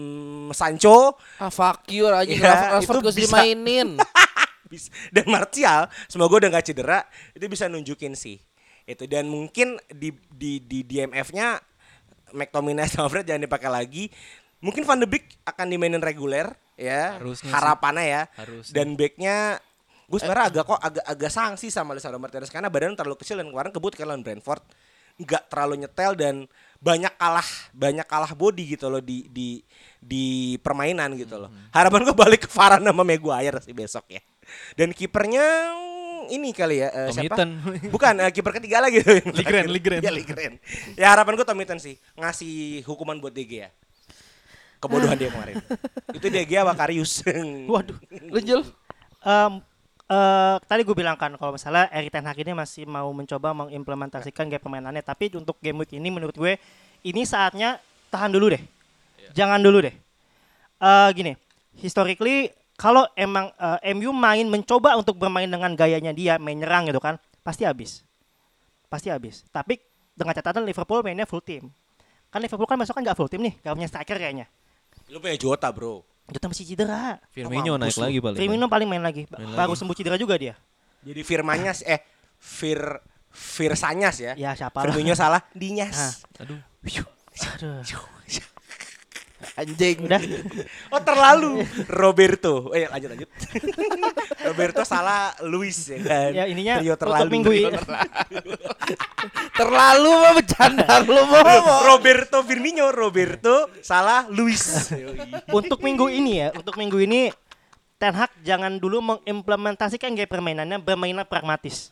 Sancho. Ah fuck you aja Ya, Rashford gue dimainin. Dan Martial semoga udah nggak cedera itu bisa nunjukin sih. Itu dan mungkin di di di DMF-nya McTominay sama Fred jangan dipakai lagi. Mungkin Van de Beek akan dimainin reguler ya. Harusnya sih. harapannya ya. Harusnya. dan backnya gue sebenarnya agak kok agak agak sanksi sama Lisandro Martinez karena badan terlalu kecil dan kemarin kebut kan lawan Brentford nggak terlalu nyetel dan banyak kalah banyak kalah body gitu loh di di di permainan gitu loh. Harapan gue balik ke Varane sama Maguire sih besok ya. Dan kipernya ini kali ya eh, siapa? Tomitan. Bukan eh, kiper ketiga lagi Ligren, Ligren. Ya Ligren. Ya harapan gue Tomitan sih ngasih hukuman buat DG ya. Kebodohan dia kemarin. Itu DG apa Karius? Waduh. Lu Jul? Eh, tadi gue bilang kan kalau misalnya Erik Ten Hag ini masih mau mencoba mengimplementasikan gaya permainannya tapi untuk game week ini menurut gue ini saatnya tahan dulu deh. Jangan dulu deh. Eh gini historically kalau emang eh, MU main mencoba untuk bermain dengan gayanya dia main nyerang gitu kan pasti habis. Pasti habis. Tapi dengan catatan Liverpool mainnya full team. Kan Liverpool kan masuk kan nggak full team nih gak punya striker kayaknya. Lu punya Jota, Bro. Jota masih cedera Firmino naik lagi paling. Firmino paling main lagi Main baru lagi. sembuh cedera juga dia Jadi Firmanyas eh Fir Firsanyas ya. Ya, siapa. Firmino salah, Dinyas. Aduh. Aduh. Anjing. Udah. Oh terlalu Roberto. Eh lanjut lanjut. Roberto salah Luis ya kan. Ya ininya Trio terlalu. minggu ini. Terlalu mah bercanda lu mau. Roberto Firmino, Roberto salah Luis. untuk minggu ini ya, untuk minggu ini Ten Hag jangan dulu mengimplementasikan gaya permainannya bermainnya pragmatis.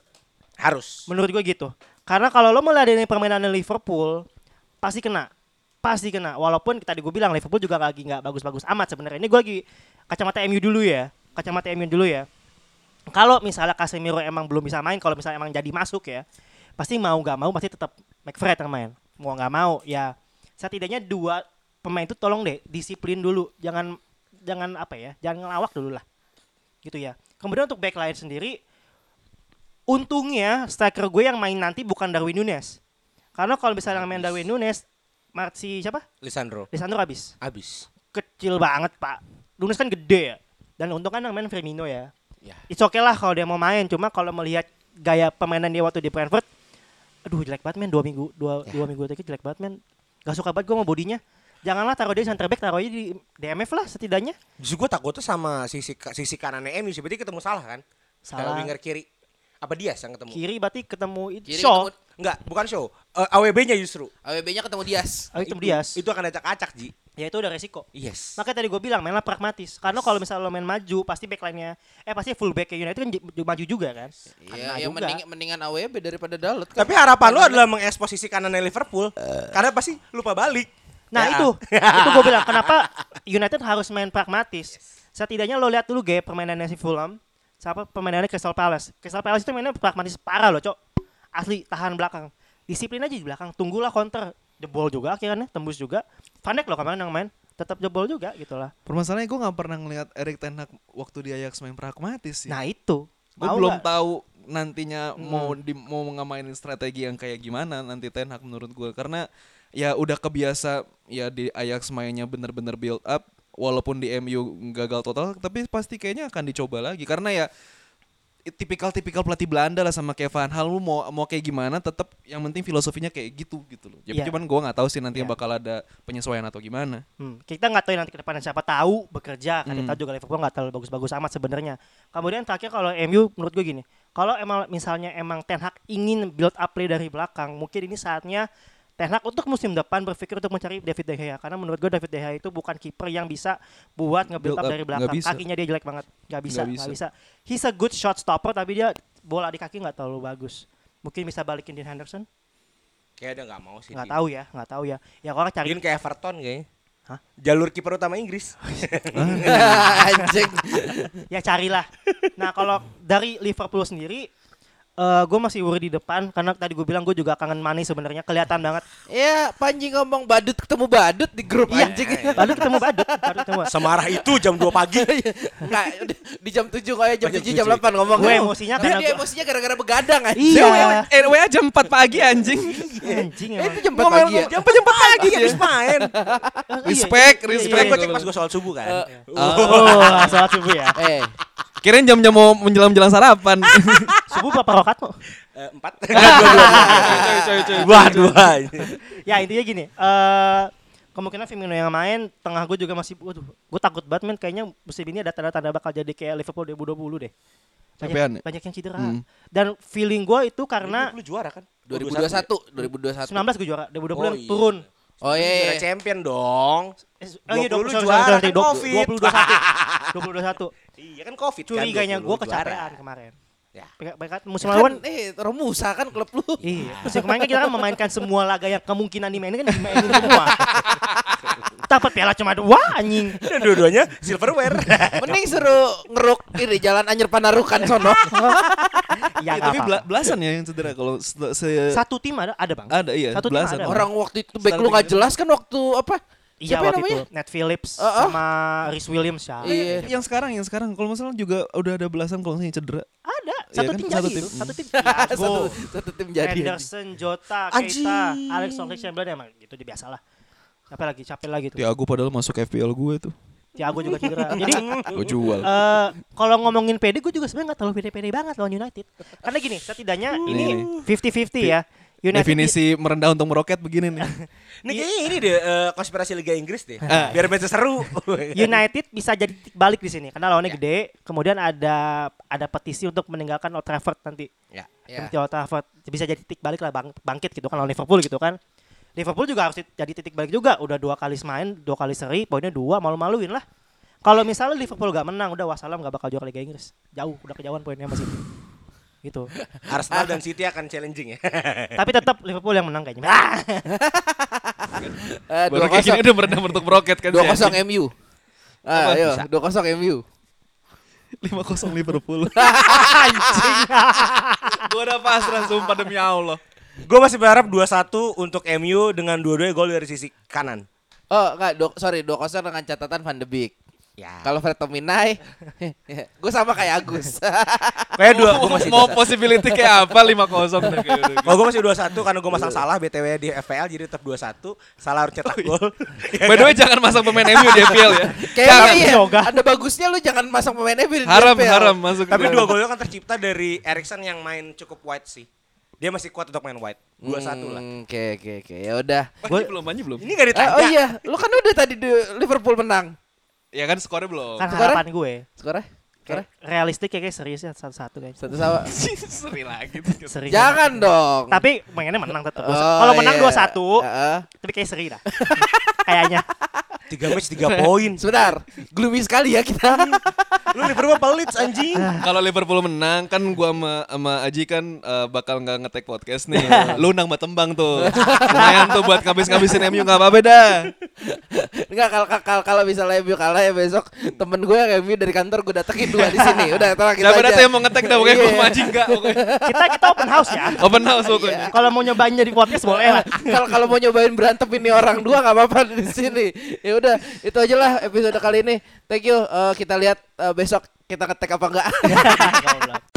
Harus. Menurut gue gitu. Karena kalau lo meladeni permainan Liverpool pasti kena. Pasti kena. Walaupun tadi gue bilang Liverpool juga lagi nggak bagus-bagus amat sebenarnya. Ini gue lagi kacamata MU dulu ya. Kacamata MU dulu ya. Kalau misalnya Casemiro emang belum bisa main, kalau misalnya emang jadi masuk ya, pasti mau nggak mau pasti tetap McFred yang main. Mau nggak mau ya setidaknya dua pemain itu tolong deh disiplin dulu. Jangan jangan apa ya, jangan ngelawak dulu lah. Gitu ya. Kemudian untuk backline sendiri untungnya striker gue yang main nanti bukan Darwin Nunes. Karena kalau misalnya main Darwin Nunes, Marci siapa? Lisandro. Lisandro habis. Abis. Kecil banget, Pak. Nunes kan gede ya. Dan untung kan yang main Firmino ya. Ya. It's okay lah kalau dia mau main. Cuma kalau melihat gaya permainan dia waktu di Brentford, aduh jelek banget men. Dua minggu, dua, dua minggu tadi jelek banget men. Gak suka banget gue sama bodinya. Janganlah taruh dia center back, taruh aja di DMF lah setidaknya. Justru gue takutnya sama sisi sisi kanannya MU sih. Berarti ketemu salah kan? Salah. Salah. winger kiri. Apa dia yang ketemu? Kiri berarti ketemu itu Kiri Shaw. Ketemu- Enggak, bukan show. Eh, AWB-nya justru. AWB-nya ketemu Dias. Oh, itu Dias. Itu akan acak-acak, Ji. Ya itu udah resiko. Yes. Makanya tadi gue bilang mainlah pragmatis. Karena kalau misalnya lo main maju, pasti backline-nya eh pasti full back United kan maju juga kan. Iya, yang juga. mending, mendingan AWB daripada Dalot. kan. Tapi harapan lu adalah mengeksposisi kanannya Liverpool. Karena pasti lupa balik. Nah Ya. itu, itu gue bilang kenapa United harus main pragmatis. Setidaknya lo lihat dulu gaya permainannya si Fulham, siapa permainannya Crystal Palace. Crystal Palace itu mainnya pragmatis parah loh, cok. Asli tahan belakang. Disiplin aja di belakang, tunggulah counter. Jebol juga akhirnya, tembus juga. Van Dijk loh kemarin yang main, tetap jebol juga gitu lah. Permasalahannya gue nggak pernah ngeliat Erik Ten Hag waktu di Ajax main pragmatis sih. Nah itu. gue belum nggak? tahu nantinya mau di, mau ngamainin strategi yang kayak gimana nanti Ten Hag menurut gue karena ya udah kebiasa ya di Ajax mainnya bener-bener build up walaupun di MU gagal total tapi pasti kayaknya akan dicoba lagi karena ya tipikal-tipikal pelatih Belanda lah sama kayak Van Hal lu mau mau kayak gimana tetap yang penting filosofinya kayak gitu gitu loh. Ya Iya. cuman gua nggak tahu sih nanti Iya. bakal ada penyesuaian atau gimana. Hmm, kita nggak tahu nanti ke depannya siapa tahu bekerja kan Hmm. kita juga Liverpool nggak terlalu bagus-bagus amat sebenarnya kemudian terakhir kalau MU menurut gue gini kalau emang misalnya emang Ten Hag ingin build up play dari belakang mungkin ini saatnya Ten Hag untuk musim depan berpikir untuk mencari David De Gea karena menurut gue David De Gea itu bukan kiper yang bisa buat nge-build Build up dari belakang bisa. kakinya dia jelek banget nggak bisa Nggak nggak bisa. bisa. he's a good shot stopper tapi dia bola di kaki nggak terlalu bagus mungkin bisa balikin Dean Henderson Kayaknya dia nggak mau sih. nggak tahu ya nggak tahu ya ya orang cari Mungkin kayak Everton kayaknya. Hah? Jalur kiper utama Inggris. Anjing. ya carilah. Nah kalau dari Liverpool sendiri, gue masih worry di depan karena tadi gue bilang gue juga kangen Mane sebenarnya kelihatan banget. Ya, Panji ngomong badut ketemu badut di grup Iya, anjing. Baru ketemu badut, baru ketemu. Semarah itu jam 2 pagi. Nggak, di- jam 7 kayak jam Oh, jam 7 jam 7. 8 ngomong. Gue emosinya dia, karena dia gua- emosinya gara-gara begadang anjing. Iya, Eh, WA jam 4 pagi anjing. anjing Eh, emang. itu jam 4 pagi ya. Jam jam pagi habis main. Iya, Respect, iya, iya, respect. Iya. gue cek pas gue soal subuh kan. Oh, salat subuh ya. Eh, Kirain jam-jam mau menjelang-menjelang sarapan. Subuh berapa rokat mau? Eh, Empat. Dua, dua. Ya intinya gini, eh kemungkinan Firmino yang main, tengah gue juga masih, waduh, gue takut banget men, kayaknya musim ini ada tanda-tanda bakal jadi kayak Liverpool 2020 deh. Banyak, Capean ya? banyak yang cedera. Hmm. Dan feeling gue itu karena lu juara kan? 2021, 2021. 19 gue juara, 2020 Oh, yang iya. turun. Oh iya. Juara iya. champion dong. Eh, oh iya, 20 sorry, sorry, juara sorry, kan dua- Covid. 2021. 2021. Iya kan covid kan. Curiganya 20 gue kecapean kemarin. Ya. Mereka- mereka musim Kan, lalu kan eh Romusa kan klub lu. Iya, musim kemarin kan kita kan memainkan semua laga yang kemungkinan dimainin kan dimainin semua. Dapat piala cuma dua anjing. Dan dua-duanya silverware. Mending suruh ngeruk ini jalan Anyer Panarukan sono. Ya, Ya, tapi apa-apa. belasan ya yang cedera kalau se- se- Satu tim ada ada bang. ada iya Satu tim belasan. ada. Orang waktu itu back lu nggak jelas kan waktu apa? Iya Siapa waktu namanya? itu Nat Phillips Uh, uh. sama Rhys Williams ya. Iya. Yang sekarang yang sekarang kalau masalah juga udah ada belasan kalau misalnya cedera. Ada Iya satu kan? tim Satu jadi tim. itu. Satu tim. satu, satu tim jadi. anjing. Henderson, Jota. Keita, Alex Oxlade-Chamberlain emang gitu dia biasa lah. Siapa lagi? Capek lagi tuh. Tiago padahal masuk FPL gue tuh. Thiago juga cedera. Jadi Gue jual. eh kalau ngomongin pede gue juga sebenarnya nggak terlalu pede-pede banget lawan United. Karena gini, setidaknya ini Nih, 50-50 ya. United Definisi merendah untuk meroket begini nih. Ini kayaknya ini deh eh, konspirasi Liga Inggris deh. Ah. Biar match seru. United bisa jadi titik balik di sini karena lawannya Ya. gede. Kemudian ada ada petisi untuk meninggalkan Old Trafford nanti. ya. Ya. Nanti Old Trafford bisa jadi titik balik lah bang, bangkit gitu kan lawan Liverpool gitu kan. Liverpool juga harus jadi titik balik juga. Udah dua kali main, dua kali seri, poinnya dua, malu-maluin lah. Kalau misalnya Liverpool gak menang, udah wassalam gak bakal juara Liga Inggris. Jauh, udah kejauhan poinnya masih. Gitu. Arsenal dan City akan challenging ya. Tapi tetap Liverpool yang menang kayaknya. Eh, Baru dua kayak gini kosong. udah merendah untuk meroket kan. Dua kosong MU. Ah, ayo, Bisa. dua kosong MU. Lima kosong Liverpool. gue udah pasrah sumpah demi Allah. Gue masih berharap 2-1 untuk MU dengan dua-duanya gol dari sisi kanan. Oh, enggak, sorry, dua kosong dengan catatan Van de Beek. Ya. Kalau Fred Tominay, gue sama kayak Agus. Kayak dua, gue masih mau 2-1. possibility kayak apa 5-0 nih kayak udah. Kalau gue masih 2-1 karena gue masang salah BTW di FPL jadi tetap 2-1. Salah harus cetak gol. Ya By the way jangan masang pemain MU di FPL ya. Kayaknya iya. Yoga. Ada bagusnya lu jangan masang pemain MU di Haram DPL. haram masuk. Tapi dua golnya kan tercipta dari Erikson yang main cukup wide sih. Dia masih kuat untuk main wide. 2-1 lah. Hmm, Oke oke oke. Ya udah. Manji belum, Manji belum. Ini gak Eh, ditanya. oh iya, lu kan udah tadi di Liverpool menang. Ya kan skornya belum. Kan Skornya? harapan gue. Skornya? Kayak realistik kayak kayak serius ya satu-satu guys. Satu sama. Seri lagi. Seri. Jangan dong. Tapi mainnya menang tetap. Oh, Kalau menang iya. 2-1, Heeh. tapi kayak seri dah. Kayaknya. 3 match 3 poin. Sebentar, gloomy sekali ya kita. Lu Liverpool pelit anjing. Kalau Liverpool menang kan gua sama sama Aji kan eh, bakal nggak ngetek podcast nih. Lu nang tembang tuh. Lumayan tuh buat ngabis-ngabisin MU nggak apa-apa dah. Enggak kalau kalau kalau misalnya MU kalah ya besok temen gue yang MU dari kantor gue datengin dua di sini. Udah, tenang kita data yang mau ngetek dah pokoknya gua Iya. Aji enggak pokoknya. Kita kita open house ya. Open house pokoknya. Kalau mau nyobain jadi podcast boleh lah. Kalau kalau mau nyobain berantem ini orang dua nggak apa-apa di sini. Ya udah, itu aja lah episode kali ini. Thank you. Eh, kita lihat eh, besok kita ngetek apa enggak.